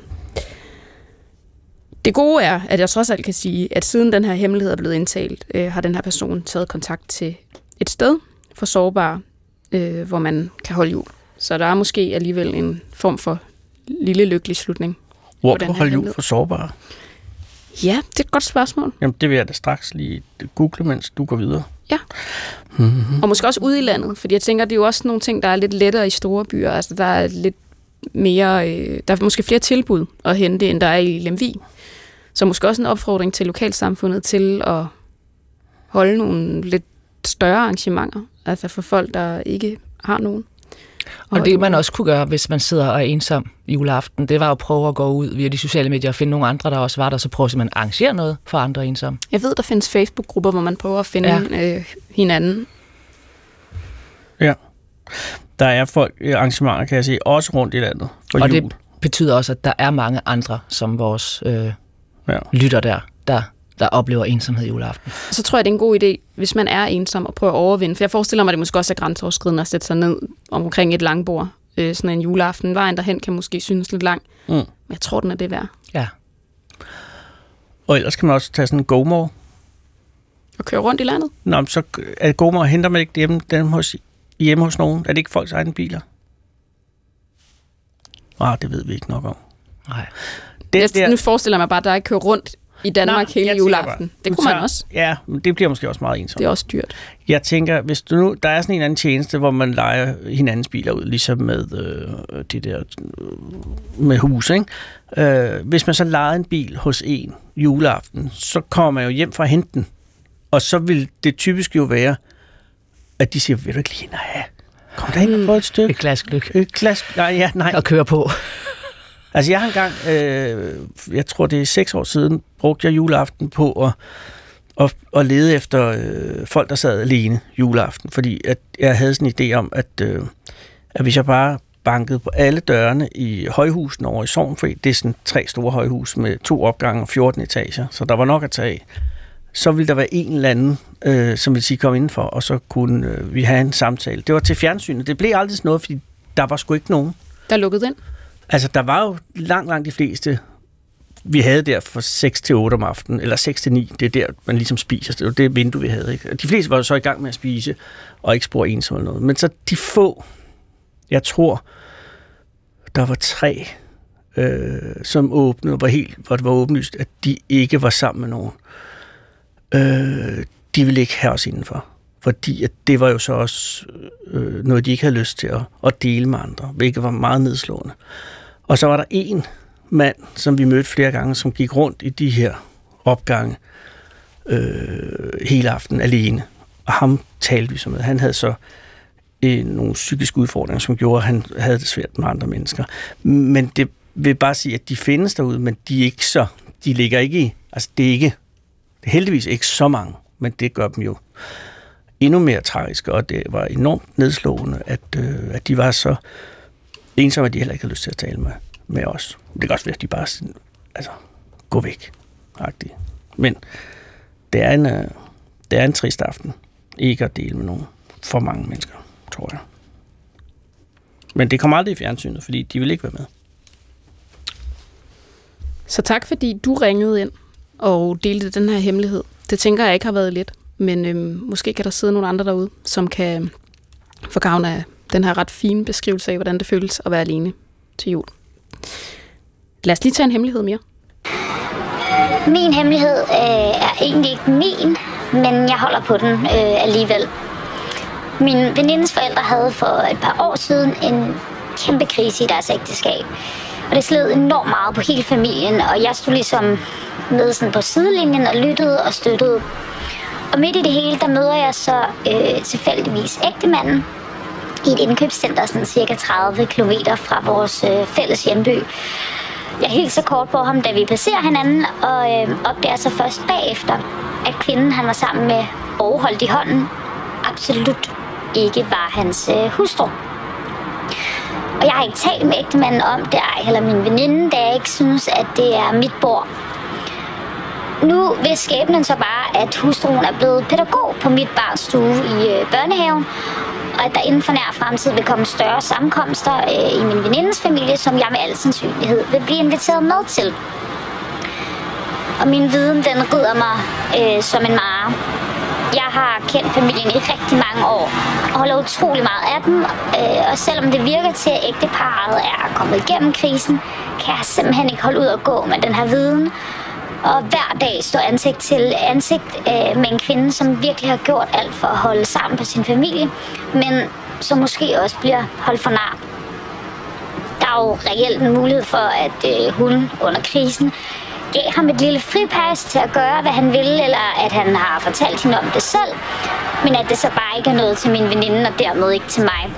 Det gode er, at jeg trods alt kan sige, at siden den her hemmelighed er blevet indtalt, øh, har den her person taget kontakt til et sted for sårbare, øh, hvor man kan holde jul. Så der er måske alligevel en form for lille lykkelig slutning. Hvor her holde jul for sårbare? Ja, det er et godt spørgsmål. Jamen, det vil jeg da straks lige google, mens du går videre. Og måske også ude i landet, fordi jeg tænker, det er jo også nogle ting, der er lidt lettere i store byer. Altså, der er lidt mere, øh, der er måske flere tilbud at hente, end der er i Lemvig. Så måske også en opfordring til lokalsamfundet til at holde nogle lidt større arrangementer, altså for folk, der ikke har nogen. Og det man også kunne gøre, hvis man sidder og er ensom juleaften, det var jo at prøve at gå ud via de sociale medier og finde nogle andre, der også var der, så prøve at simpelthen arrangere noget for andre ensomme. Jeg ved, der findes Facebook-grupper, hvor man prøver at finde ja. øh, hinanden. Ja. Der er folk, øh, arrangementer, kan jeg se, også rundt i landet for og jul. det betyder også, at der er mange andre, som vores øh, Ja. lytter der, der, der oplever ensomhed juleaften. Så tror jeg, det er en god idé, hvis man er ensom, at prøve at overvinde. For jeg forestiller mig, at det måske også er grænseoverskridende at sætte sig ned omkring et langbord. Øh, sådan en juleaften. Vejen derhen kan måske synes lidt lang. Mm. Men jeg tror, den er det værd. Ja. Og ellers kan man også tage sådan en GoMore. At køre rundt i landet. Nå, men så er GoMore, henter man ikke dem, dem hos, hjemme hos nogen? Er det ikke folks egne biler? Ah, det ved vi ikke nok om. Nej. Den Jeg, nu forestiller jeg mig bare, at der ikke kører rundt i Danmark Nej, hele juleaften. bare, Det kunne man tager- også. Ja, men det bliver måske også meget ensomt. Det er også dyrt. Jeg tænker, hvis du nu, der er sådan en eller anden tjeneste, hvor man leger hinandens biler ud, ligesom med øh, det der øh, med hus, ikke? Øh, hvis man så lejer en bil hos en juleaften, så kommer man jo hjem fra at hente den. Og så vil det typisk jo være, at de siger, vil du ikke lige ind og have? Kom der ind og få et stykke. Et glas gløk Et glas, nej, ja, nej. at køre på. Altså jeg har engang, øh, jeg tror det er seks år siden, brugte jeg juleaften på at, at, at lede efter øh, folk, der sad alene juleaften. Fordi at jeg havde sådan en idé om, at, øh, at hvis jeg bare bankede på alle dørene i højhusene over i Sovnfri, det er sådan tre store højhus med to opgange og 14 etager, så der var nok at tage af, så ville der være en eller anden, øh, som vil sige, kom indenfor, og så kunne øh, vi have en samtale. Det var til fjernsynet. Det blev aldrig sådan noget, fordi der var sgu ikke nogen. Der lukkede den? ind. Altså, der var jo langt, langt de fleste, vi havde der fra 6 til 8 om aftenen, eller 6 til 9, det er der, man ligesom spiser. Det var det vindue, vi havde. Ikke? Og De fleste var jo så i gang med at spise, og ikke spor ensom eller noget. Men så de få, jeg tror, der var tre, øh, som åbnede, var helt, hvor det var åbenlyst, at de ikke var sammen med nogen. Øh, de ville ikke have os indenfor. Fordi at det var jo så også øh, noget, de ikke havde lyst til at, at dele med andre, hvilket var meget nedslående. Og så var der en mand, som vi mødte flere gange, som gik rundt i de her opgange øh, hele aften alene. Og ham talte vi så med. Han havde så øh, nogle psykiske udfordringer, som gjorde, at han havde det svært med andre mennesker. Men det vil bare sige, at de findes derude, men de er ikke så, de ligger ikke i, altså det er ikke, det er heldigvis ikke så mange, men det gør dem jo endnu mere tragiske, og det var enormt nedslående, at, øh, at de var så ensomme, at de heller ikke har lyst til at tale med, med os. Det kan også være, at de bare sådan, altså, gå væk. Agtigt. Men det er, en, øh, det er en trist aften. Ikke at dele med nogen. For mange mennesker, tror jeg. Men det kommer aldrig i fjernsynet, fordi de vil ikke være med. Så tak, fordi du ringede ind og delte den her hemmelighed. Det tænker jeg ikke har været let, men øhm, måske kan der sidde nogle andre derude, som kan få gavn af den her ret fine beskrivelse af, hvordan det føles at være alene til jul. Lad os lige tage en hemmelighed mere. Min hemmelighed øh, er egentlig ikke min, men jeg holder på den øh, alligevel. Min venindes forældre havde for et par år siden en kæmpe krise i deres ægteskab. Og det sled enormt meget på hele familien, og jeg stod ligesom med sådan på sidelinjen og lyttede og støttede. Og midt i det hele, der møder jeg så øh, tilfældigvis ægtemanden i et indkøbscenter, sådan cirka 30 km fra vores øh, fælles hjemby. Jeg hilser kort på ham, da vi passerer hinanden, og øh, opdager så først bagefter, at kvinden, han var sammen med og holdt i hånden, absolut ikke var hans øh, hustru. Og jeg har ikke talt med ægtemanden om det, ej eller min veninde, da jeg ikke synes, at det er mit bord. Nu vil skæbnen så bare, at hustruen er blevet pædagog på mit barns stue i øh, børnehaven, og at der inden for nær fremtid vil komme større sammenkomster øh, i min venindes familie, som jeg med al sandsynlighed vil blive inviteret med til. Og min viden, den rider mig øh, som en mare. Jeg har kendt familien i rigtig mange år, og holder utrolig meget af dem. Øh, og selvom det virker til, at ægteparret er kommet igennem krisen, kan jeg simpelthen ikke holde ud at gå med den her viden. Og hver dag står ansigt til ansigt øh, med en kvinde, som virkelig har gjort alt for at holde sammen på sin familie, men som måske også bliver holdt for nar. Der er jo reelt en mulighed for, at øh, hun under krisen gav ham et lille fripas til at gøre, hvad han ville, eller at han har fortalt hende om det selv, men at det så bare ikke er noget til min veninde, og dermed ikke til mig.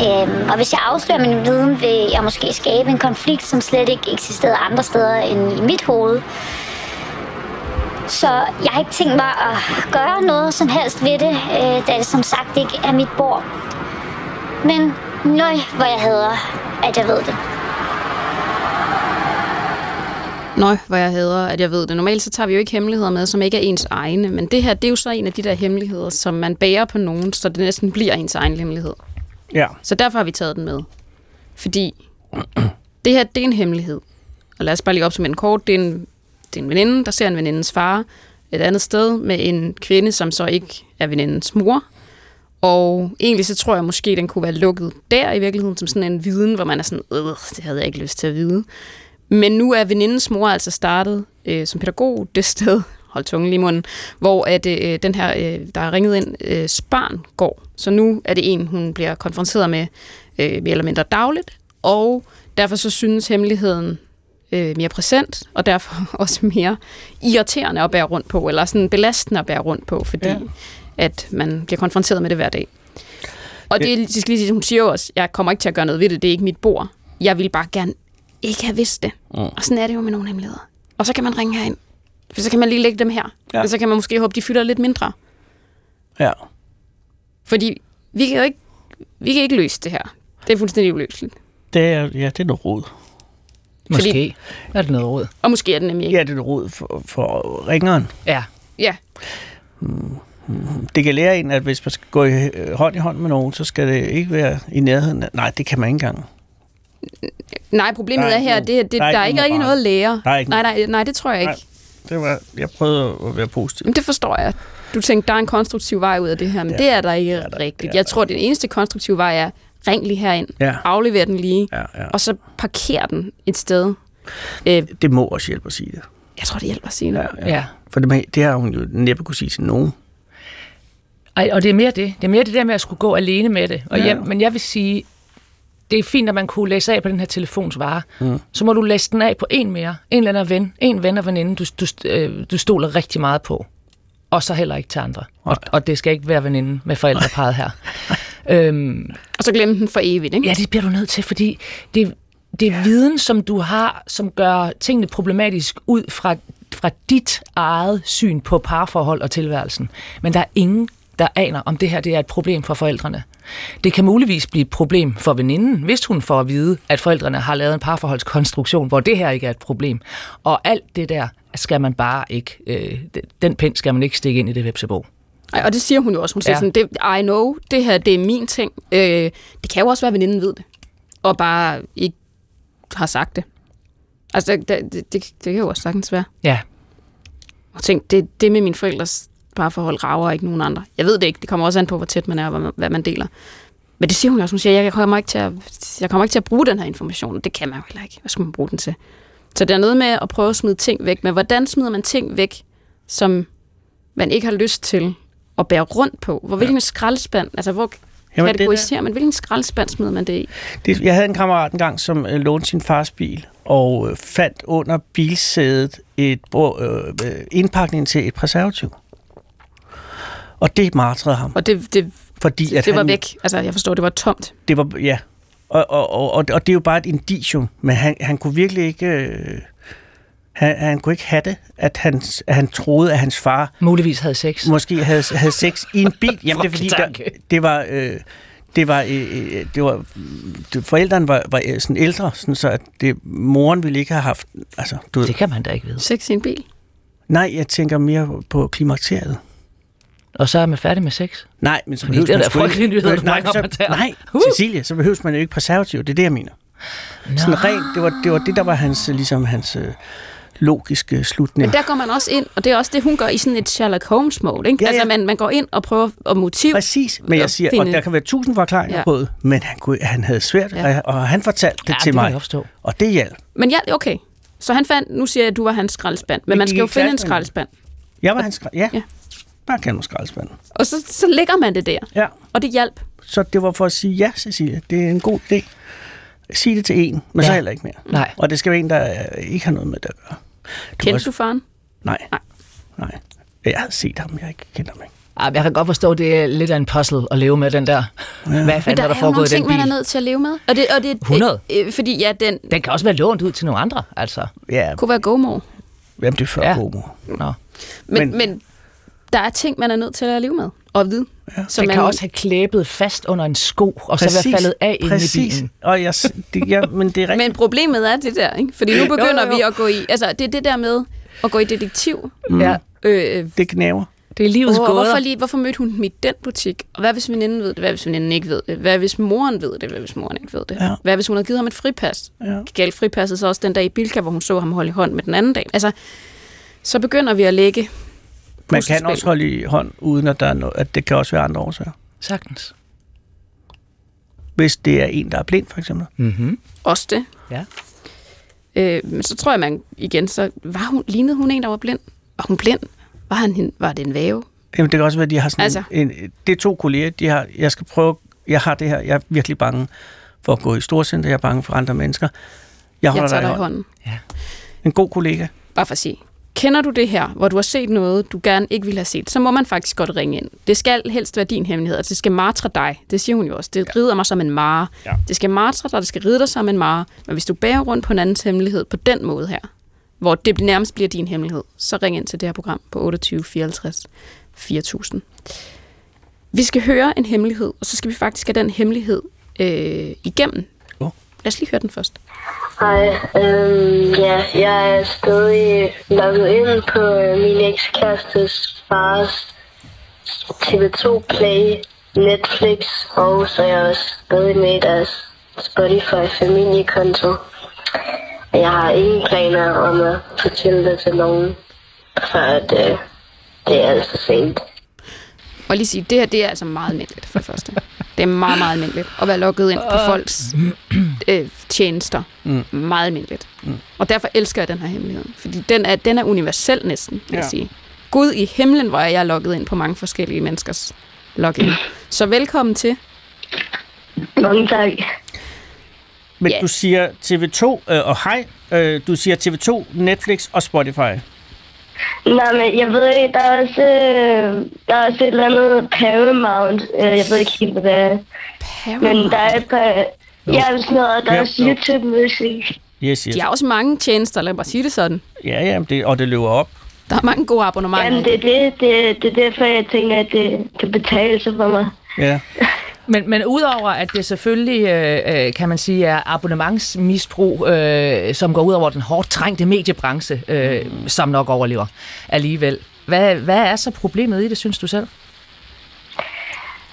Øhm, og hvis jeg afslører min viden, vil jeg måske skabe en konflikt, som slet ikke eksisterede andre steder end i mit hoved. Så jeg har ikke tænkt mig at gøre noget som helst ved det, øh, da det som sagt ikke er mit bord. Men nøj, hvor jeg hader, at jeg ved det. Nøj, hvor jeg hader, at jeg ved det. Normalt så tager vi jo ikke hemmeligheder med, som ikke er ens egne. Men det her, det er jo så en af de der hemmeligheder, som man bærer på nogen, så det næsten bliver ens egen hemmelighed. Ja. Så derfor har vi taget den med. Fordi det her, det er en hemmelighed. Og lad os bare lige opsummere en kort. Det er en, det er en veninde, der ser en venindens far et andet sted med en kvinde, som så ikke er venindens mor. Og egentlig så tror jeg måske, den kunne være lukket der i virkeligheden, som sådan en viden, hvor man er sådan, øh, det havde jeg ikke lyst til at vide. Men nu er venindens mor altså startet øh, som pædagog det sted, hold tungen lige i munden, hvor at, øh, den her, øh, der er ringet ind, øh, barn går. Så nu er det en, hun bliver konfronteret med øh, mere eller mindre dagligt, og derfor så synes hemmeligheden øh, mere præsent, og derfor også mere irriterende at bære rundt på, eller sådan belastende at bære rundt på, fordi ja. at man bliver konfronteret med det hver dag. Og det, det skal lige sige, hun siger jo også, jeg kommer ikke til at gøre noget ved det, det er ikke mit bord. Jeg vil bare gerne ikke have vidst det. Mm. Og sådan er det jo med nogle hemmeligheder. Og så kan man ringe herind. For så kan man lige lægge dem her. Ja. Og så kan man måske håbe, de fylder lidt mindre. Ja. Fordi vi kan jo ikke, vi kan ikke løse det her. Det er fuldstændig uløseligt. Det er, ja, det er noget rod. Måske Fordi, er det noget råd. Og måske er det nemlig ikke. Ja, det er noget rod for, for ringeren. Ja. Ja. Det kan lære en, at hvis man skal gå i, hånd i hånd med nogen, så skal det ikke være i nærheden. Nej, det kan man ikke engang. Nej, problemet er, er her, det, det, der, der er ikke rigtig noget at lære. Er nej, nej, nej, det tror jeg ikke. Nej, det var, jeg prøvede at være positiv. Men det forstår jeg. Du tænkte, der er en konstruktiv vej ud af det her, men ja, det er der ikke der, rigtigt. Er jeg tror, det eneste konstruktive vej er, ring lige herind, ja. aflever den lige, ja, ja. og så parker den et sted. Øh, det må også hjælpe at sige det. Jeg tror, det hjælper at sige det. Ja, ja. ja. For det, det har hun jo næppe kunne sige til nogen. Ej, og det er mere det. Det er mere det der med at skulle gå alene med det. Og ja. jeg, men jeg vil sige, det er fint, at man kunne læse af på den her telefonsvare. Mm. Så må du læse den af på en mere. En eller anden ven. En ven og veninde, du, du, øh, du stoler rigtig meget på. Og så heller ikke til andre. Og, og det skal ikke være veninde med forældreparet her. øhm, og så glemme den for evigt, ikke? Ja, det bliver du nødt til, fordi det, det er viden, som du har, som gør tingene problematisk ud fra, fra dit eget syn på parforhold og tilværelsen. Men der er ingen, der aner, om det her det er et problem for forældrene. Det kan muligvis blive et problem for veninden, hvis hun får at vide, at forældrene har lavet en parforholdskonstruktion, hvor det her ikke er et problem. Og alt det der skal man bare ikke, øh, den pind skal man ikke stikke ind i det vepsebog. Og det siger hun jo også. Hun siger ja. sådan, det, I know, det her det er min ting. Øh, det kan jo også være, at veninden ved det, og bare ikke har sagt det. Altså, det, det, det, det kan jo også sagtens være. Ja. Og tænk, det, det med mine forældres parforhold rager ikke nogen andre. Jeg ved det ikke. Det kommer også an på, hvor tæt man er, og hvad man deler. Men det siger hun også. Hun siger, jeg kommer ikke til at, jeg kommer ikke til at bruge den her information. Det kan man jo heller ikke. Hvad skal man bruge den til? Så det er noget med at prøve at smide ting væk. Men hvordan smider man ting væk, som man ikke har lyst til at bære rundt på? Hvor hvilken ja. skraldespand, altså hvor Jamen, kategoriserer man? Hvilken skraldespand smider man det i? Det, jeg havde en kammerat engang, som øh, lånte sin fars bil, og øh, fandt under bilsædet et, øh, indpakning til et preservativ. Og det martrede ham. Og det, det, fordi, det, at det var han, væk. Altså, jeg forstår, det var tomt. Det var, ja. Og, og, og, og, og det er jo bare et indicium, men han, han kunne virkelig ikke... Øh, han, han kunne ikke have det, at han, at han troede, at hans far... Muligvis havde sex. Måske havde, havde sex i en bil. Jamen, det er fordi, der, det var... Øh, det var, øh, det var det, forældrene var, var øh, sådan ældre, sådan så at det, moren ville ikke have haft... Altså, du det kan man da ikke vide. Sex i en bil? Nej, jeg tænker mere på klimakteriet. Og så er man færdig med sex? Nej, men så behøver man det er frygtelige nyheder, nej, så, nej, uh. Cecilia, så behøver man jo ikke preservativ. Det er det, jeg mener. Nå. Sådan rent, det var, det var det, der var hans, ligesom hans øh, logiske slutninger. Men der går man også ind, og det er også det, hun gør i sådan et Sherlock Holmes-mode. Ikke? Ja, ja. Altså, man, man går ind og prøver at motiv. Præcis, men jeg siger, finde- og der kan være tusind forklaringer Ja. på det, men han, kunne, han havde svært, Ja. og han fortalte det Ja, til det mig, og det hjalp. Men ja, okay. Så han fandt, nu siger jeg, at du var hans skraldespand, men Vi man skal jo finde en skraldespand. Jeg var hans skrald, ja. Ja. Ja. Bare kald mig skraldespand. Og så, så lægger man det der, Ja, og det hjalp. så det var for at sige, ja, Cecilie, det er en god idé. Sig det til en, men Ja. så heller ikke mere. Nej. Og det skal være en, der øh, ikke har noget med det at gøre. Kendte også- du faren? Nej. Nej. Nej. Jeg har set ham, jeg ikke kender ham ikke. Jeg kan godt forstå, at det er lidt af en puzzle at leve med den der. Hvad Men fanden der er er der foregået i den ting, man er bil? nødt til at leve med. Og det, og det, 100. Øh, øh, fordi ja, den Den kan også være lånt ud til nogle andre, altså. Ja, kunne være GoMore. jamen, det er før Ja. ja. mor. Nå. Men, Men- men der er ting, man er nødt til at leve med og vide. Ja. Så Den man, kan også have klæbet fast under en sko, og så være faldet af inde i præcis. bilen. Og jeg, det, ja, men det er rigtigt. Men problemet er det der, ikke? Fordi nu begynder Jo, jo, jo. vi at gå i... Altså, det er det der med at gå i detektiv. Mm. Ja, Øh, det knæver. det er livets oh, gåder. hvorfor, lige, hvorfor mødte hun dem i den butik? Og hvad hvis veninden ved det? Hvad hvis veninden ikke ved det? Hvad hvis moren ved det? Hvad hvis moren ikke ved det? Ja. Hvad hvis hun havde givet ham et fripas? Ja. Galt fripasset så også den dag i Bilka, hvor hun så ham holde i hånd med den anden dag. Altså, så begynder vi at lægge Man kan også holde i hånd, uden at, der er noget, at det kan også være andre årsager. Sagtens. Hvis det er en, der er blind, for eksempel. Mm-hmm. også det. Ja. Øh, men så tror jeg, man igen, så var hun, lignede hun en, der var blind? Var hun blind? Var, han, var det en væve? Jamen, det kan også være, at de har sådan Altså. en, en, Det er to kolleger, de har, jeg skal prøve, jeg har det her, jeg er virkelig bange for at gå i storcenter, jeg er bange for andre mennesker. Jeg holder Jeg tager dig i hånden. hånden. En god kollega. Bare for at sige, kender du det her, hvor du har set noget, du gerne ikke ville have set, så må man faktisk godt ringe ind. Det skal helst være din hemmelighed, altså det skal martre dig. Det siger hun jo også. Det rider mig som en mare. Ja. Det skal martre dig, det skal ride dig som en mare. Men hvis du bærer rundt på en andens hemmelighed på den måde her, hvor det nærmest bliver din hemmelighed, så ring ind til det her program på 28 54 4000. Vi skal høre en hemmelighed, og så skal vi faktisk have den hemmelighed øh, igennem. Lad os lige høre den først. Hej, øhm, ja, jeg er stadig logget ind på øh, min ekskærestes fars TV2 Play, Netflix, og så er jeg også stadig med i deres Spotify familiekonto. Og Jeg har ingen planer om at fortælle det til nogen, for at øh, det er alt for sent. Og lige sige, det her det er altså meget almindeligt for det første. Det er meget, meget almindeligt at være logget ind på folks øh, tjenester. Mm. Meget almindeligt. Mm. Og derfor elsker jeg den her hemmelighed. Fordi den er, den er universel næsten, vil ja. jeg sige. Gud i himlen, hvor er jeg logget ind på mange forskellige menneskers login. Så velkommen til. Mange tak. Men Ja. du siger TV2, øh, og hej, øh, du siger TV2, Netflix og Spotify. Nej, men jeg ved ikke, der er også, øh, der er også et eller andet Paramount. Øh, jeg ved ikke helt, hvad det er. Men der er et par... Ja, sådan noget, der er Ja, også jo. YouTube Music. Yes, yes. De har også mange tjenester, lad mig bare sige det sådan. Ja, ja, det, og det løber op. Der er mange gode abonnementer. Jamen, det er det, det, det er derfor, jeg tænker, at det kan betale sig for mig. Ja. Men, men udover at det selvfølgelig, øh, øh, kan man sige, er abonnementsmisbrug, øh, som går ud over den hårdt trængte mediebranche, øh, som nok overlever alligevel. Hvad, hvad er så problemet i det, synes du selv?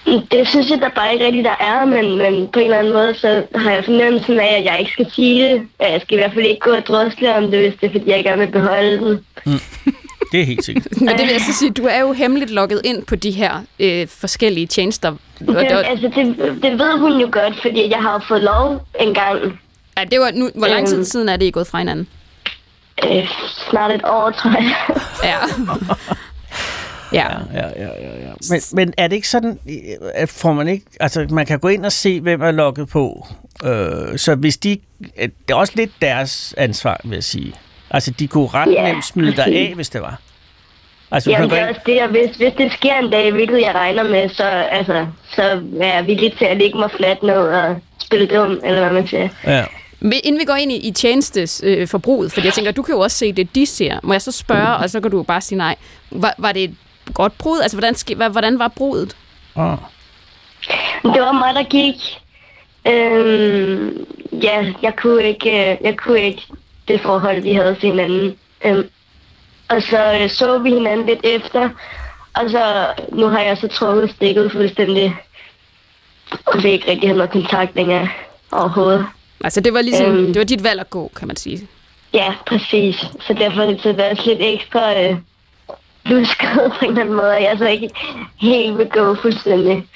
Det synes jeg da bare ikke rigtigt, der er, men, men på en eller anden måde, så har jeg fornemmelsen af, at jeg ikke skal sige det. Jeg skal i hvert fald ikke gå og drøsle om det, hvis det er, fordi jeg gerne vil beholde den. Det er helt sikkert. Men det vil jeg så sige, du er jo hemmeligt logget ind på de her øh, forskellige tjenester. Og Det, altså, det, det ved hun jo godt, fordi jeg har jo fået lov en gang. ja, det var nu, hvor lang tid Øhm. siden er det, I er gået fra hinanden? Øh, snart et år, tror jeg. Ja. ja. Ja, ja, ja, ja. Men, men er det ikke sådan, øh, at får man ikke, altså man kan gå ind og se, hvem er logget på. Øh, så hvis de, øh, det er også lidt deres ansvar, vil jeg sige. Altså de kunne ret Ja, nemt smide dig af, hvis det var. Altså du Jamen, kan det gå er ind, også det, hvis, hvis det sker en dag, hvilket jeg regner med, så, altså, så er jeg villig til at lægge mig fladt ned og spille dum, eller hvad man siger. ja. Men Inden vi går ind i, i tjenestes øh, forbruget, fordi jeg tænker, du kan jo også se det, de ser. Må jeg så spørge, og så kan du bare sige nej. Var, var det et godt brud? Altså, hvordan, hvordan var brudet? Men Det var mig, der gik. Øhm, ja, jeg kunne ikke, øh, jeg kunne ikke det forhold, vi havde til hinanden. Øhm, og så øh, så vi hinanden lidt efter, og så nu har jeg så trukket stikket fuldstændig. Og vil ikke rigtig have noget kontakt længere overhovedet. Altså, det var ligesom, Øhm. det var dit valg at gå, kan man sige. Ja, præcis. Så derfor er det været lidt ekstra øh, lusket på en eller anden måde, og jeg så ikke helt vil gå fuldstændig.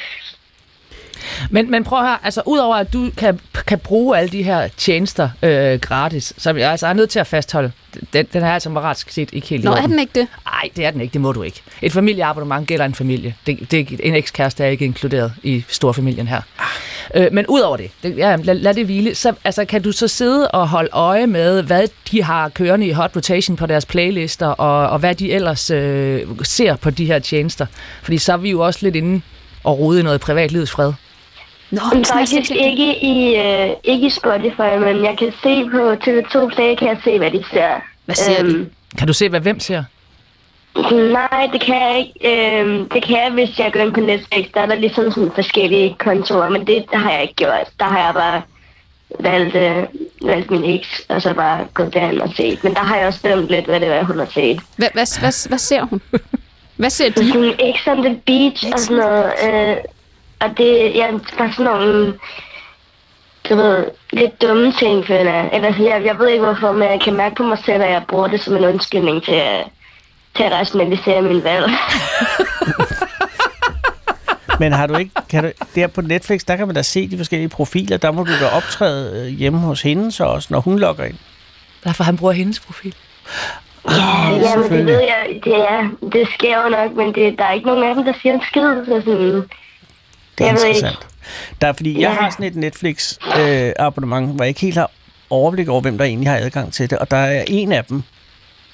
Men, men prøv at høre, altså udover at du kan, kan bruge alle de her tjenester øh, gratis, så er jeg altså er nødt til at fastholde, den, den er altså moralsk set ikke helt Nå, er den ikke det? Nej, det er den ikke. Det må du ikke. Et familieabonnement gælder en familie. Det, det, en ekskæreste er ikke inkluderet i storfamilien her. Øh, men udover det, det ja, lad, lad det hvile, så altså, kan du så sidde og holde øje med, hvad de har kørende i hot rotation på deres playlister, og, og hvad de ellers øh, ser på de her tjenester. Fordi så er vi jo også lidt inde og rode i noget privatlivets fred. Nå, Men faktisk det. ikke i, øh, ikke i Spotify, men jeg kan se på TV2 Play, kan jeg se, hvad de ser. Hvad ser de? Kan du se, hvad hvem ser? Nej, det kan jeg ikke. Øhm, det kan jeg, hvis jeg går ind på Netflix. Der er der ligesom sådan forskellige kontorer, men det, det har jeg ikke gjort. Der har jeg bare valgt, øh, valgt min eks, og så bare gået derind og set. Men der har jeg også dømt lidt, hvad det er, hun har set. Hvad, hvad, hvad, hvad ser hun? Hvad ser de? Sådan X on the beach og sådan noget. Øh, og det ja, bare sådan nogle, du ved, lidt dumme ting, føler jeg. Eller, jeg, jeg ved ikke hvorfor, men jeg kan mærke på mig selv, at jeg bruger det som en undskyldning til at, til at rationalisere min valg. Men har du ikke, kan du, der på Netflix, der kan man da se de forskellige profiler. Der må du da optræde øh, hjemme hos hende så også, når hun logger ind. Derfor han bruger hendes profil. Ja, men det ved jeg, det, er, det sker jo nok, men det, der er ikke nogen af dem, der siger en skid. Så sådan, Det er Jeg ved interessant. Der er, fordi jeg Ja. har sådan et Netflix-abonnement, hvor jeg ikke helt har overblik over, hvem der egentlig har adgang til det. Og der er en af dem,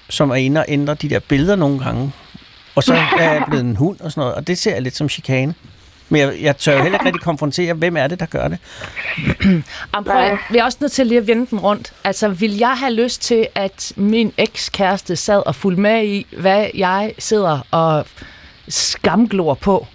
som er inde og ændrer de der billeder nogle gange. Og så er jeg blevet en hund og sådan noget, og det ser jeg lidt som chikane. Men jeg, jeg tør jo heller ikke rigtig konfrontere, hvem er det, der gør det. Jamen, prøv, vi er også nødt til lige at vende den rundt. Altså, vil jeg have lyst til, at min ekskæreste sad og fulgte med i, hvad jeg sidder og skamglor på?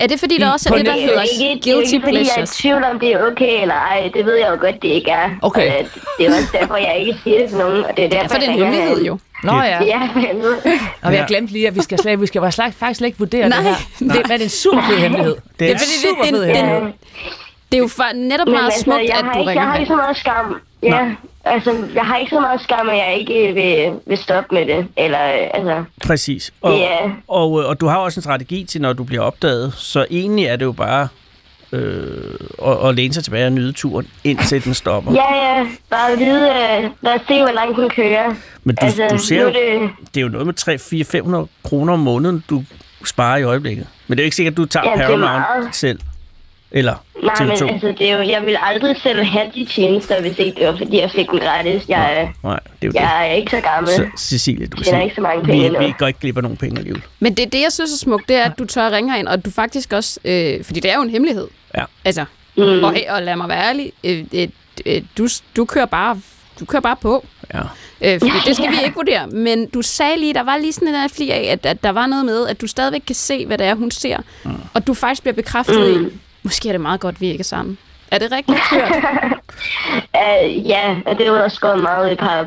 Er det fordi, der også er det, der er hedder ikke, er guilty ikke fordi, jeg er i pleasures? tvivl om, det er okay eller ej. Det ved jeg jo godt, det ikke er. Okay. Og, øh, det er også derfor, jeg ikke siger det til nogen. Og det er derfor, For det er en hemmelighed jo. Nå ja, Ja, og jeg Ja. glemte lige, at vi skal, slet, vi skal faktisk slet ikke vurdere Nej. det her. Det, men det er en super fed hemmelighed. Det er Ja, fordi det, super det, fed det, hemmelighed. det, det er jo for, netop Men meget altså, smukt, at du ikke, ringer Jeg har ikke så meget skam. Ja, altså, jeg har ikke så meget skam, at jeg ikke vil, vil stoppe med det. Eller, øh, altså, Præcis. Og, Ja. og, øh, og du har også en strategi til, når du bliver opdaget. Så egentlig er det jo bare øh, at, at læne sig tilbage og nyde turen, indtil den stopper. ja, ja, bare vide, øh, os se, hvor langt hun kører. Men du, altså, du ser jo, det, det er jo noget med 3, 4, 500 kroner om måneden, du sparer i øjeblikket. Men det er jo ikke sikkert, at du tager Ja, Paramount selv. Eller nej, TV2. men altså, det er jo, jeg vil aldrig selv have de tjenester, hvis ikke det var, fordi jeg fik den gratis. Jeg, Nej, det er jo jeg er ikke så gammel. det. Så, Cecilie, du sige, ikke så mange penge vi, endnu. vi går ikke glip af nogen penge alligevel. Men det, det, jeg synes er smukt, det er, at du tør at ringe herind, og du faktisk også... Øh, fordi det er jo en hemmelighed. Ja. Altså, Mm. og, og lad mig være ærlig, øh, øh, øh, du, du kører bare... Du kører bare på. Ja. Øh, fordi det skal vi ikke vurdere. Men du sagde lige, der var lige sådan en der fli af, at, at der var noget med, at du stadigvæk kan se, hvad det er, hun ser. Mm. Og du faktisk bliver bekræftet mm. i, måske er det meget godt, vi ikke er sammen. Er det rigtigt hørt? Uh, ja, og det er jo også gået meget i pap.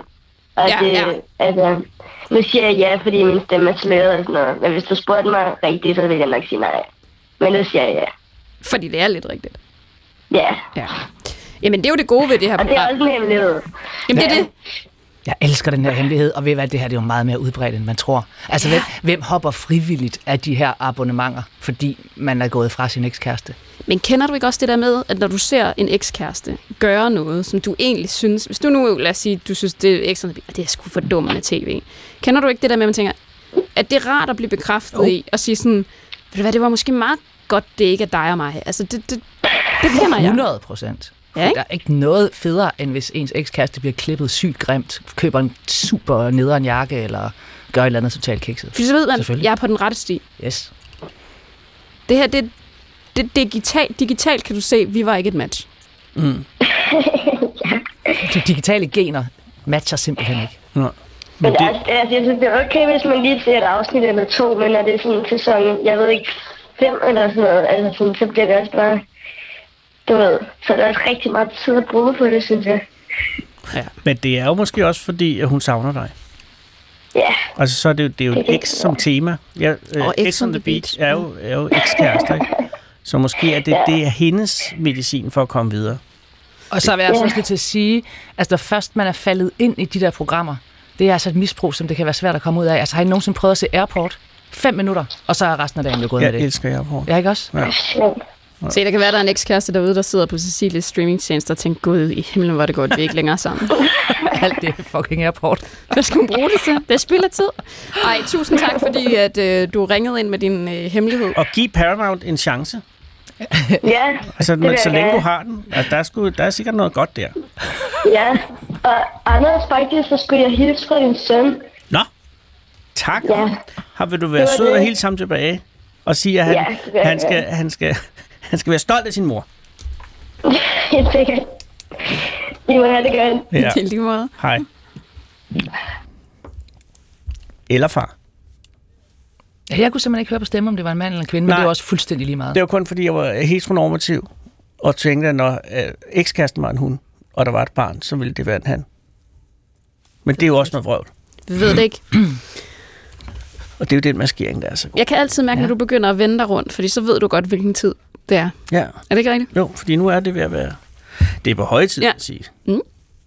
Og Ja, det, ja. altså, nu siger jeg ja, fordi min stemme er sløret og sådan noget. Men hvis du spurgte mig rigtigt, så ville jeg nok sige nej. Men nu siger jeg ja. fordi det er lidt rigtigt. Ja, Ja. Jamen, det er jo det gode ved det her og det er også en hemmelighed. Jamen, det er det. Jeg elsker den her hemmelighed, og ved hvad, det her det er jo meget mere udbredt, end man tror. Altså, hvem, hvem hopper frivilligt af de her abonnementer, fordi man er gået fra sin ekskæreste? Men kender du ikke også det der med, at når du ser en ekskæreste gøre noget, som du egentlig synes... Hvis du nu, lad os sige, du synes, det er ekstra, det er sgu for dumt med tv. Kender du ikke det der med, at man tænker, at det er rart at blive bekræftet oh. i, og sige sådan, ved du hvad, det var måske meget godt, det ikke er dig og mig. Altså, det, det, det kender jeg. 100 procent. Ja, ikke? Der er ikke noget federe, end hvis ens ekskæreste bliver klippet sygt grimt, køber en super nederen jakke, eller gør et eller andet totalt kikset. Fordi så ved man, jeg er på den rette sti. Yes. Det her, det, det, digitalt, digitalt kan du se, vi var ikke et match. De digitale gener matcher simpelthen ikke. Nå. Men Men det, altså, altså, jeg synes, det er okay, hvis man lige ser et afsnit eller to, men når det er sådan sæson, jeg ved ikke, fem eller sådan noget, altså sådan, så bliver det også bare, du ved, så er der også rigtig meget tid at bruge på det, synes jeg. men det er jo måske også fordi, at hun savner dig. Ja, Altså, så er det, jo- det er jo Det er et X som tema. Ja, øh, Og X on the beach er jo, er jo ekskærester, ikke? Så måske er det, det er hendes medicin for at komme videre. Og så vil jeg Ja. også nødt til at sige, altså når først man er faldet ind i de der programmer, det er altså et misbrug, som det kan være svært at komme ud af. Altså har I nogensinde prøvet at se Airport? Fem minutter, og så er resten af dagen jo gået Jeg med det. elsker jer på. Ja, ikke også? Ja. Se, der kan være, der er en ekskæreste derude, der sidder på Cecilies streamingtjeneste og tænker, gud i himlen, hvor det godt, vi er ikke længere sammen. Alt det er fucking Airport. Hvad skal hun bruge det til? Det er spild af tid. Ej, tusind tak, fordi at, øh, du ringede ind med din øh, hemmelighed. Og giv Paramount en chance. Ja, Altså, jeg så længe du har den. Altså, der, er sgu, der er sikkert noget godt der. ja. Og Anders, faktisk, så skulle jeg hilse fra din søn. Nå, tak. Ja. Har vil du være sød og hilse ham tilbage? Og sige, at han, Ja, han, skal, han, skal, han skal være stolt af sin mor. Helt sikkert. I må have det godt. Ja. Det er lige måde. Hej. Eller far. Ja, jeg kunne simpelthen ikke høre på stemme, om det var en mand eller en kvinde, men Nej. det er også fuldstændig lige meget. Det var kun fordi, jeg var heteronormativ. Og tænkte, at når øh, ekskæresten var en hund, og der var et barn, så ville det være en han. Men det er jo også noget vrøvl. Vi ved det ikke. Og det er jo den maskering, der er så god. Jeg kan altid mærke, ja. når du begynder at vende dig rundt, fordi så ved du godt, hvilken tid det er. Ja, Er det ikke rigtigt? jo, fordi nu er det ved at være... Det er på høje tid, Ja. ja. at sige.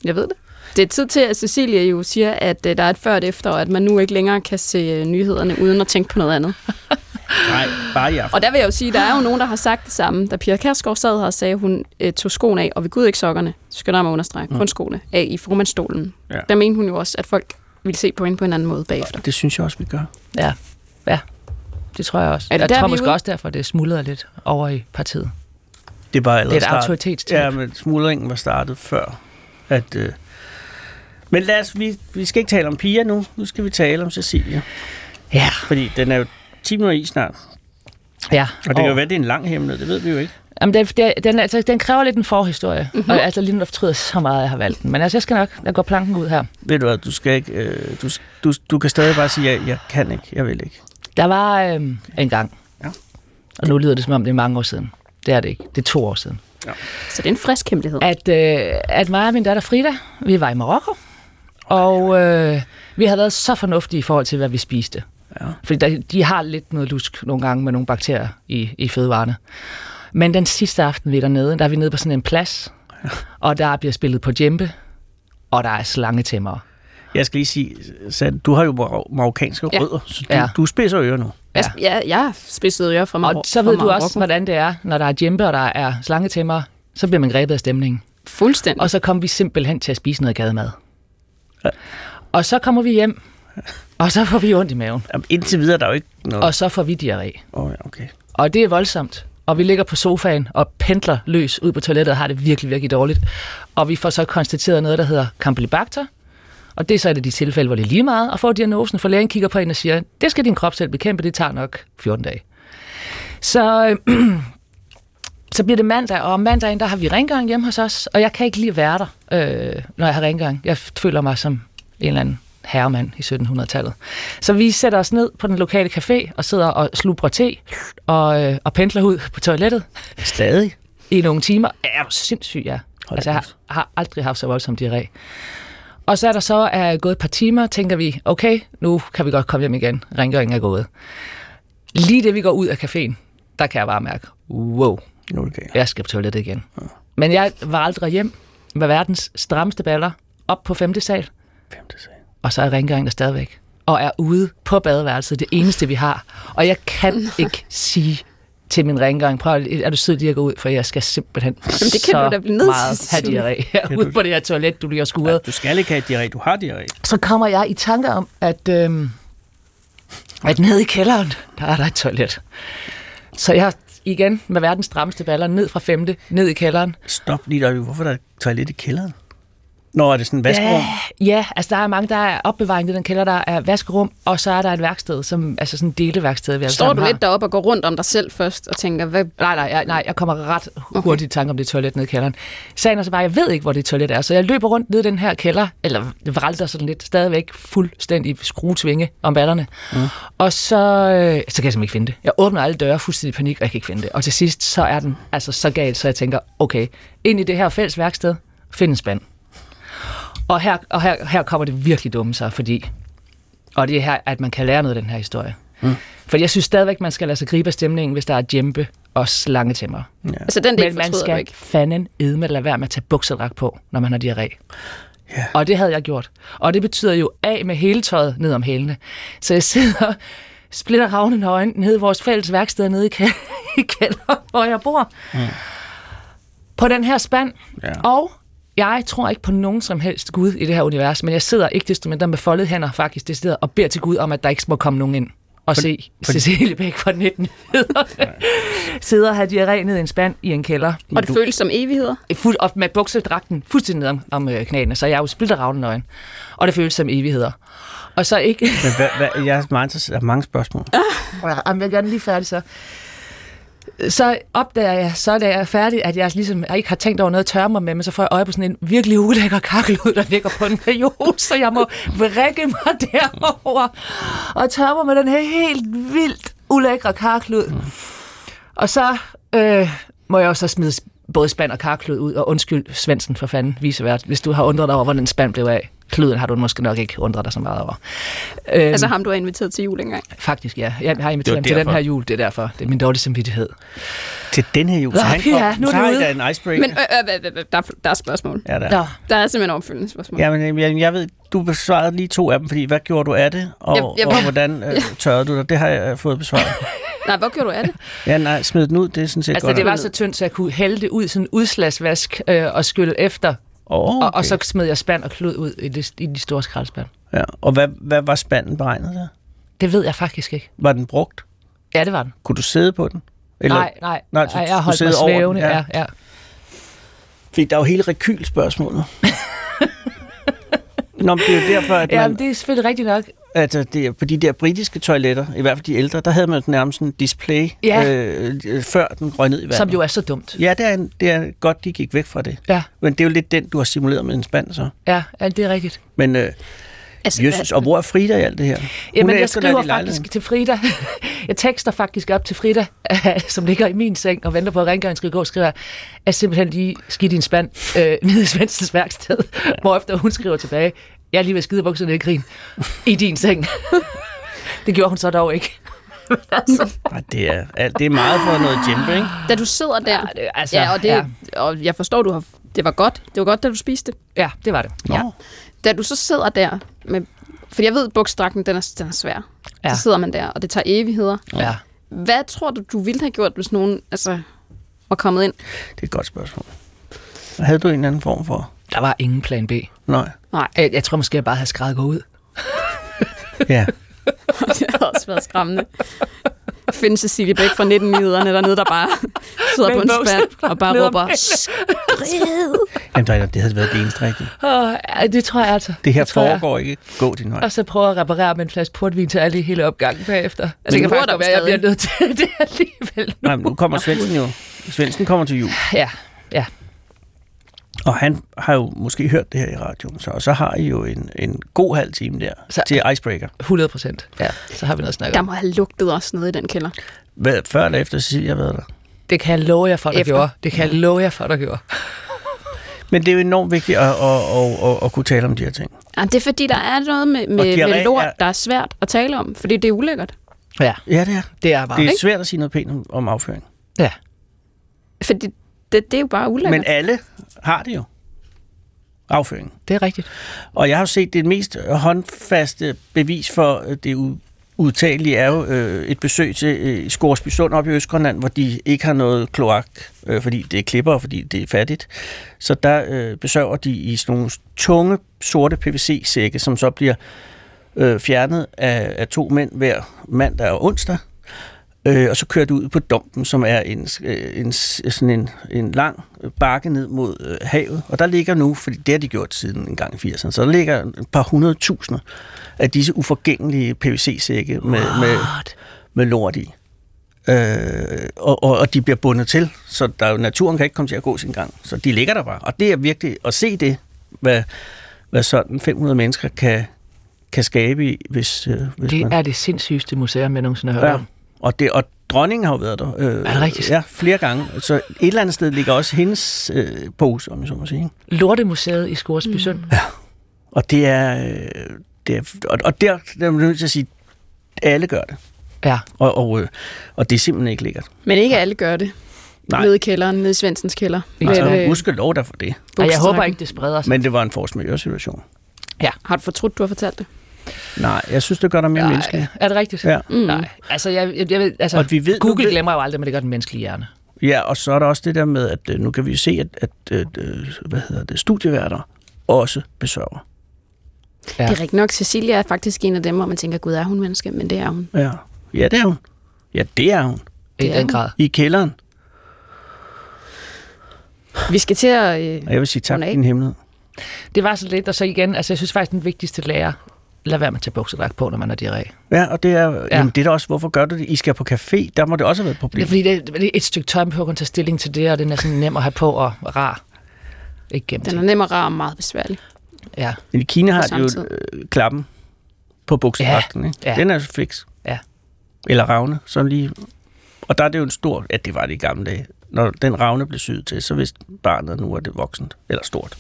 Jeg ved det. Det er tid til, at Cecilia jo siger, at øh, der er et før og et efter, og at man nu ikke længere kan se øh, nyhederne uden at tænke på noget andet. Nej, bare i aften. Og der vil jeg jo sige, der er jo nogen, der har sagt det samme. Da Pia Kærsgaard sad her og sagde, at hun øh, tog skoene af, og ved Gud ikke sokkerne, skynder jeg mig at understrege, kun skoene af i formandsstolen. Ja. Der mente hun jo også, at folk ville se på hende på en anden måde bagefter. Det synes jeg også, vi gør. Ja, ja. Det tror jeg også. Er det jeg der, tror måske ude? også derfor, det smuldrede lidt over i partiet. Det var Det allerede er et autoritetstab. Ja, men smuldringen var startet før. At, øh... Men lad os, vi, vi skal ikke tale om Pia nu. Nu skal vi tale om Cecilia. Ja, Fordi den er jo 10 minutter i snart. ja. Og det kan jo være, det er en lang hemmelighed. Det ved vi jo ikke. Jamen, det, det, den, altså, den kræver lidt en forhistorie. Mhm. Mm-hmm. Og altså, lige nu der fortryder så meget, at jeg har valgt den. Men altså, jeg skal nok jeg går planken ud her. Ved du hvad, du skal ikke... Øh, du, du, du kan stadig bare sige, jeg, jeg kan ikke, jeg vil ikke. Der var øhm, en gang. Ja. Og nu lyder det, som om det er mange år siden. Det er det ikke. Det er to år siden. Så det er en frisk hemmelighed. At, øh, at mig og min datter Frida, vi var i Marokko. Og øh, vi havde været så fornuftige i forhold til, hvad vi spiste. Ja. Fordi der, de har lidt noget lusk nogle gange med nogle bakterier i, i fødevarene. Men den sidste aften, vi er dernede, der er vi nede på sådan en plads, og der bliver spillet på djempe, og der er slangetæmmere. Jeg skal lige sige, Sand, du har jo mar- marokkanske Ja. ja. rødder, så du, Ja. ja. du spidser ører nu. Jeg, ja, jeg spidsede øre fra Marokko. Og så ved du også, hvordan det er, når der er djempe, og der er slangetæmmere, så bliver man grebet af stemningen. Fuldstændig. Og så kom vi simpelthen til at spise noget gademad. Ja. Og så kommer vi hjem, og så får vi ondt i maven, Jamen, indtil videre er der jo ikke noget. og så får vi diarré. Åh, oh, ja, okay. Og det er voldsomt. Og vi ligger på sofaen og pendler løs ud på toilettet og har det virkelig, virkelig dårligt. Og vi får så konstateret noget, der hedder Campylobacter. Og det er så et af de tilfælde, hvor det er lige meget at få diagnosen, for lægen kigger på en og siger, det skal din krop selv bekæmpe, det tager nok 14 dage. Så, øh, så bliver det mandag, og om mandagen, der har vi rengøring hjemme hos os, og jeg kan ikke lide at være der, øh, når jeg har rengøring. Jeg føler mig som en eller anden herremand i 1700-tallet. Så vi sætter os ned på den lokale café og sidder og slubrer te og, øh, og pendler ud på toilettet Stadig? i nogle timer. Er du sindssyg, ja. Hold Altså, jeg har, har aldrig haft så voldsom diarré. Og så er der så er gået et par timer, tænker vi, okay, nu kan vi godt komme hjem igen. Rengøringen er gået. Lige det, vi går ud af caféen, der kan jeg bare mærke, wow, galt. jeg skal på toilettet igen. Men jeg var aldrig hjem med verdens strammeste baller op på femte sal, Femte sag. og så er rengøringen der stadigvæk. Og er ude på badeværelset, det eneste vi har. Og jeg kan ikke sige til min rengøring, prøv er du sød lige at gå ud, for jeg skal simpelthen det kan så du da blive meget have diarré ude på det her toilet, du bliver skuret. Ja, du skal ikke have diarré, du har diarré. Så kommer jeg i tanke om, at, øhm, at nede i kælderen, der er der et toilet. Så jeg igen med verdens strammeste baller ned fra femte, ned i kælderen. Stop lige der. Hvorfor er der et toilet i kælderen? Nå, er det sådan en vaskerum? Ja, ja, altså der er mange, der er opbevaring i den kælder, der er vaskerum, og så er der et værksted, som altså sådan en deleværksted, vi Står du har. lidt deroppe og går rundt om dig selv først og tænker, hvad... Nej, nej, jeg, nej, jeg kommer ret hurtigt i tanke om det toilet nede i kælderen. Sagen er så bare, jeg ved ikke, hvor det toilet er, så jeg løber rundt ned i den her kælder, eller vralter sådan lidt, stadigvæk fuldstændig skruetvinge om ballerne. Mm. Og så, øh, så kan jeg simpelthen ikke finde det. Jeg åbner alle døre fuldstændig i panik, og jeg kan ikke finde det. Og til sidst, så er den altså så galt, så jeg tænker, okay, ind i det her fælles værksted, find en spand. Og her, og her, her kommer det virkelig dumme sig, fordi, og det er her, at man kan lære noget af den her historie. Mm. For jeg synes stadigvæk, man skal lade sig gribe af stemningen, hvis der er djempe og slange til mig. Altså den del Men man skal ikke. fanden edme lade være med at tage buksedragt på, når man har diarré. Ja. Og det havde jeg gjort. Og det betyder jo af med hele tøjet ned om hælene. Så jeg sidder splitter ravne nøgen nede i vores fælles værksted nede i, kæ- i kælderen, hvor jeg bor. Mm. På den her spand. Ja. Og jeg tror ikke på nogen som helst Gud i det her univers, men jeg sidder ikke desto mindre med foldede hænder faktisk det sted og beder til Gud om, at der ikke må komme nogen ind og se Cecilie Bæk fra 19 sidder og har diarré ned i en spand i en kælder. Og det føles som evigheder. Fuld, og med buksedragten fuldstændig ned om, om øh, knæene, så jeg er jo splitteravne nøgen. Og det føles som evigheder. Og så ikke... Men hvad, hvad, jeg er meget interesseret i mange spørgsmål. Ja, Jamen, jeg er gerne lige færdig så. Så opdager jeg, så da jeg er færdig, at jeg ligesom jeg ikke har tænkt over noget at tørre mig med, men så får jeg øje på sådan en virkelig ulækker kakkelud, der ligger på en reol, så jeg må vrikke mig derover og tørre mig med den her helt vildt ulækre kakkelud. Mm. Og så øh, må jeg jo så smide både spand og karklud ud, og undskyld Svendsen for fanden, visevært, hvis du har undret dig over, hvordan spand blev af. Kluden har du måske nok ikke undret dig så meget over. Øhm, Altså ham, du har inviteret til jul engang. Faktisk, ja. Jeg har inviteret ham til den her jul, det er derfor. Det er min dårlige samvittighed. Til den her jul. Så han kom, nu er så har I en icebreaker. Men øh, øh, øh, øh, der, er- der er spørgsmål. ja, der. Nå, Der er simpelthen opfølgende spørgsmål. Ja, men øh, jeg, jeg ved, du besvarede lige to af dem, fordi hvad gjorde du af det, og, Jeg- jeg- og hvordan øh, tørrede du dig? Det har jeg øh, fået besvaret. Nej, hvad gjorde du af det? Ja, nej, smid den ud, det er sådan set altså godt. det var så tyndt, så jeg kunne hælde det ud i sådan en udslagsvask øh, og skylle efter. oh, Og, og så smed jeg spand og klud ud i, det, i de store skraldespand. Ja. Og hvad, hvad var spanden beregnet til? Det ved jeg faktisk ikke. Var den brugt? Ja, det var den. Kunne du sidde på den? Eller, nej, nej, nej, nej, jeg holdt mig svævende. ja. Ja. Ja, Fordi der er jo hele rekylspørgsmålet. Nå, men det er jo derfor, at man, Jamen, det er selvfølgelig rigtigt nok. altså, det på de der britiske toiletter, i hvert fald de ældre, der havde man nærmest en display, Ja. øh, øh, før den røg ned i vandet. Som jo er så dumt. Ja, det er, en- det er godt, de gik væk fra det. Ja, Men det er jo lidt den, du har simuleret med en spand, så. ja, ja det er rigtigt. Men øh, Altså, Jesus, og hvor er Frida i alt det her? Hun Jamen, jeg skriver faktisk til Frida. jeg tekster faktisk op til Frida, som ligger i min seng og venter på, at rengøringen skal gå, skriver at simpelthen lige skidt i en spand øh, nede i Svendsens værksted, hvorefter hun skriver tilbage, jeg er lige ved at skide bukserne i grin i din seng. det gjorde hun så dog ikke. Ej, det, er, alt- det er meget for noget djempe, ikke? Da du sidder der, Ja, det- altså, ja, og, det, ja. og jeg forstår, du har, det var godt. Det var godt, da du spiste. Ja, det var det. Nå. Ja. Da du så sidder der, med, for jeg ved, buksdragten, den er, den er svær. Ja. Så sidder man der, og det tager evigheder. Ja. Hvad tror du, du ville have gjort, hvis nogen altså, var kommet ind? Det er et godt spørgsmål. Havde du en anden form for... Der var ingen plan B. Nej. Nej, Jeg, jeg tror måske, jeg bare havde skrevet gå ud. Ja. det havde også været skræmmende. Finde Cecilie Bæk fra 19-nyhederne dernede, der bare sidder på en spand og bare råber! Jamen, der, det havde været det eneste rigtige. Oh, ja, det tror jeg altså. Det her tror jeg. foregår ikke. Gå din vej. Og så prøver jeg at reparere med en flaske portvin til alle hele opgangen bagefter. Altså, det Men kan bor faktisk der godt være, jeg stadig. bliver nødt til det alligevel. Nej, men nu kommer Svendsen jo. Svendsen kommer til jul. Ja, ja. Og han har jo måske hørt det her i radioen, så, og så har I jo en, en god halv time der Så- til Icebreaker. 100 procent. Ja, så har vi noget at snakke Der om. må have lugtet også nede i den kælder. Hvad, før eller efter Cecilie har været der? Det kan jeg love jer for, der Efter. gjorde. Det kan jeg love jer for, der gjorde. Men det er jo enormt vigtigt at, at, at, at, at kunne tale om de her ting. Ja, det er fordi, der er noget med, med, med lort, er- der er svært at tale om, fordi det er ulækkert. Ja, Ja, det er. det er bare. Det er ikke? svært at sige noget pænt om, om afføring. Ja. Fordi det, det er jo bare ulækkert. Men alle har det jo. Afføring. Det er rigtigt. Og jeg har jo set det mest håndfaste bevis for det u- er jo øh, et besøg til øh, Skorsby Sund op i Østgrønland, hvor de ikke har noget kloak, øh, fordi det er klipper, og fordi det er fattigt. Så der øh, besøger de i sådan nogle tunge, sorte PVC-sække, som så bliver øh, fjernet af, af to mænd hver mandag og onsdag. Øh, og så kører det ud på Dumpen, som er en, øh, en, sådan en, en lang bakke ned mod øh, havet. Og der ligger nu, fordi det har de gjort siden en gang i 80'erne, så der ligger et par hundredtusinder af disse uforgængelige PVC-sække med, med, med lort i. Øh, og, og, og de bliver bundet til, så der, er naturen kan ikke komme til at gå sin gang. Så de ligger der bare. Og det er virkelig at se det, hvad, hvad sådan 500 mennesker kan, kan skabe i, hvis, øh, hvis Det man... er det sindssygste museum, jeg nogensinde har hørt Ja. om. Og, det, og dronningen har jo været der. Øh, Er det rigtigt? Ja, flere gange. Så et eller andet sted ligger også hendes øh, pose, om jeg så må sige. Lortemuseet i Skorsby. Mm. Og det er... Øh, det er og, og der, der er man nødt til at sige, alle gør det. Ja. Og, og, øh, og det er simpelthen ikke lækkert. Men ikke alle gør det. Nej. Nede i kælderen, nede i Svendsens kælder. Altså, øh, husk lov dig for det. Og jeg håber ikke, det spreder sig. Men det var en force majeure situation. Har du fortrudt, du har fortalt det? Nej, jeg synes, det gør dig mere menneskelig. Er det rigtigt? Ja. Mm. Nej, altså, jeg, jeg, jeg ved, altså Og vi ved- Google ved- glemmer jo aldrig, men det gør den menneskelige hjerne. Ja, og så er der også det der med, at øh, nu kan vi se, at, at, at øh, hvad hedder det, studieværter også besørger. Ja. Det er rigtigt nok. Cecilia er faktisk en af dem, hvor man tænker, gud, er hun menneske? Men det er hun. Ja. ja, det er hun. Ja, det er hun. I Det er den grad. I kælderen. Vi skal til at... Øh, Og jeg vil sige tak for din hemmelighed. Det var så lidt, og så igen, altså jeg synes faktisk, den vigtigste lærer, lad være med at tage buksedragt på, når man har diarré. Ja, og det er, ja. Ja. jamen, det er da også, hvorfor gør du det? I skal på café, der må det også have været et Det problem. er fordi, det, det er et stykke tøj, man behøver kun at tage stilling til det, og den er sådan nem at have på og rar. Ikke gemt. den er nem og rar og meget besværlig. Ja. Men i Kina har de jo øh, klappen på buksedragten. Ja. Ikke? Ja. Den er så fix. Ja. Eller ravne, sådan lige... Og der er det jo en stor... Ja, det var det i gamle dage. Når den ravne blev syet til, så vidste barnet, nu er det voksent. Eller stort.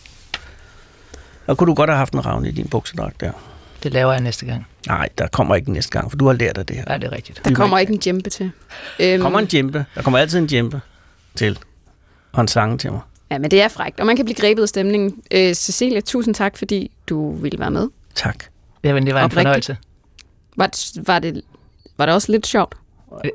Og kunne du godt have haft en ravne i din buksedragt der? Det laver jeg næste gang. Nej, der kommer ikke næste gang, for du har lært af det her. Ja, det er rigtigt. Der kommer ikke en djempe til. Øhm, Der kommer en djempe. Der kommer altid en djempe til. Og en sang til mig. Ja, men det er frækt, og man kan blive grebet af stemningen. Øh, Cecilia, tusind tak, fordi du ville være med. Tak. Jamen, det var en Oprigtigt. fornøjelse. Var, det- var, det, var det også lidt sjovt?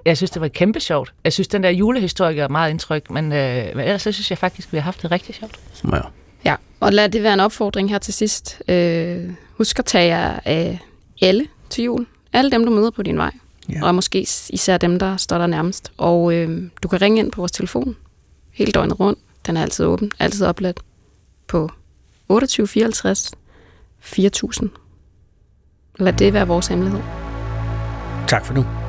Jeg synes, det var kæmpe sjovt. Jeg synes, den der julehistorie gør meget indtryk, men, øh, men ellers så synes jeg faktisk, vi har haft det rigtig sjovt. Ja. Ja, og lad det være en opfordring her til sidst. Øh, husk at tage jer af alle til jul. Alle dem, du møder på din vej. Ja. Og måske især dem, der står der nærmest. Og øh, du kan ringe ind på vores telefon hele døgnet rundt. Den er altid åben, altid opladt på 28 54 4000. Lad det være vores hemmelighed. Tak for nu.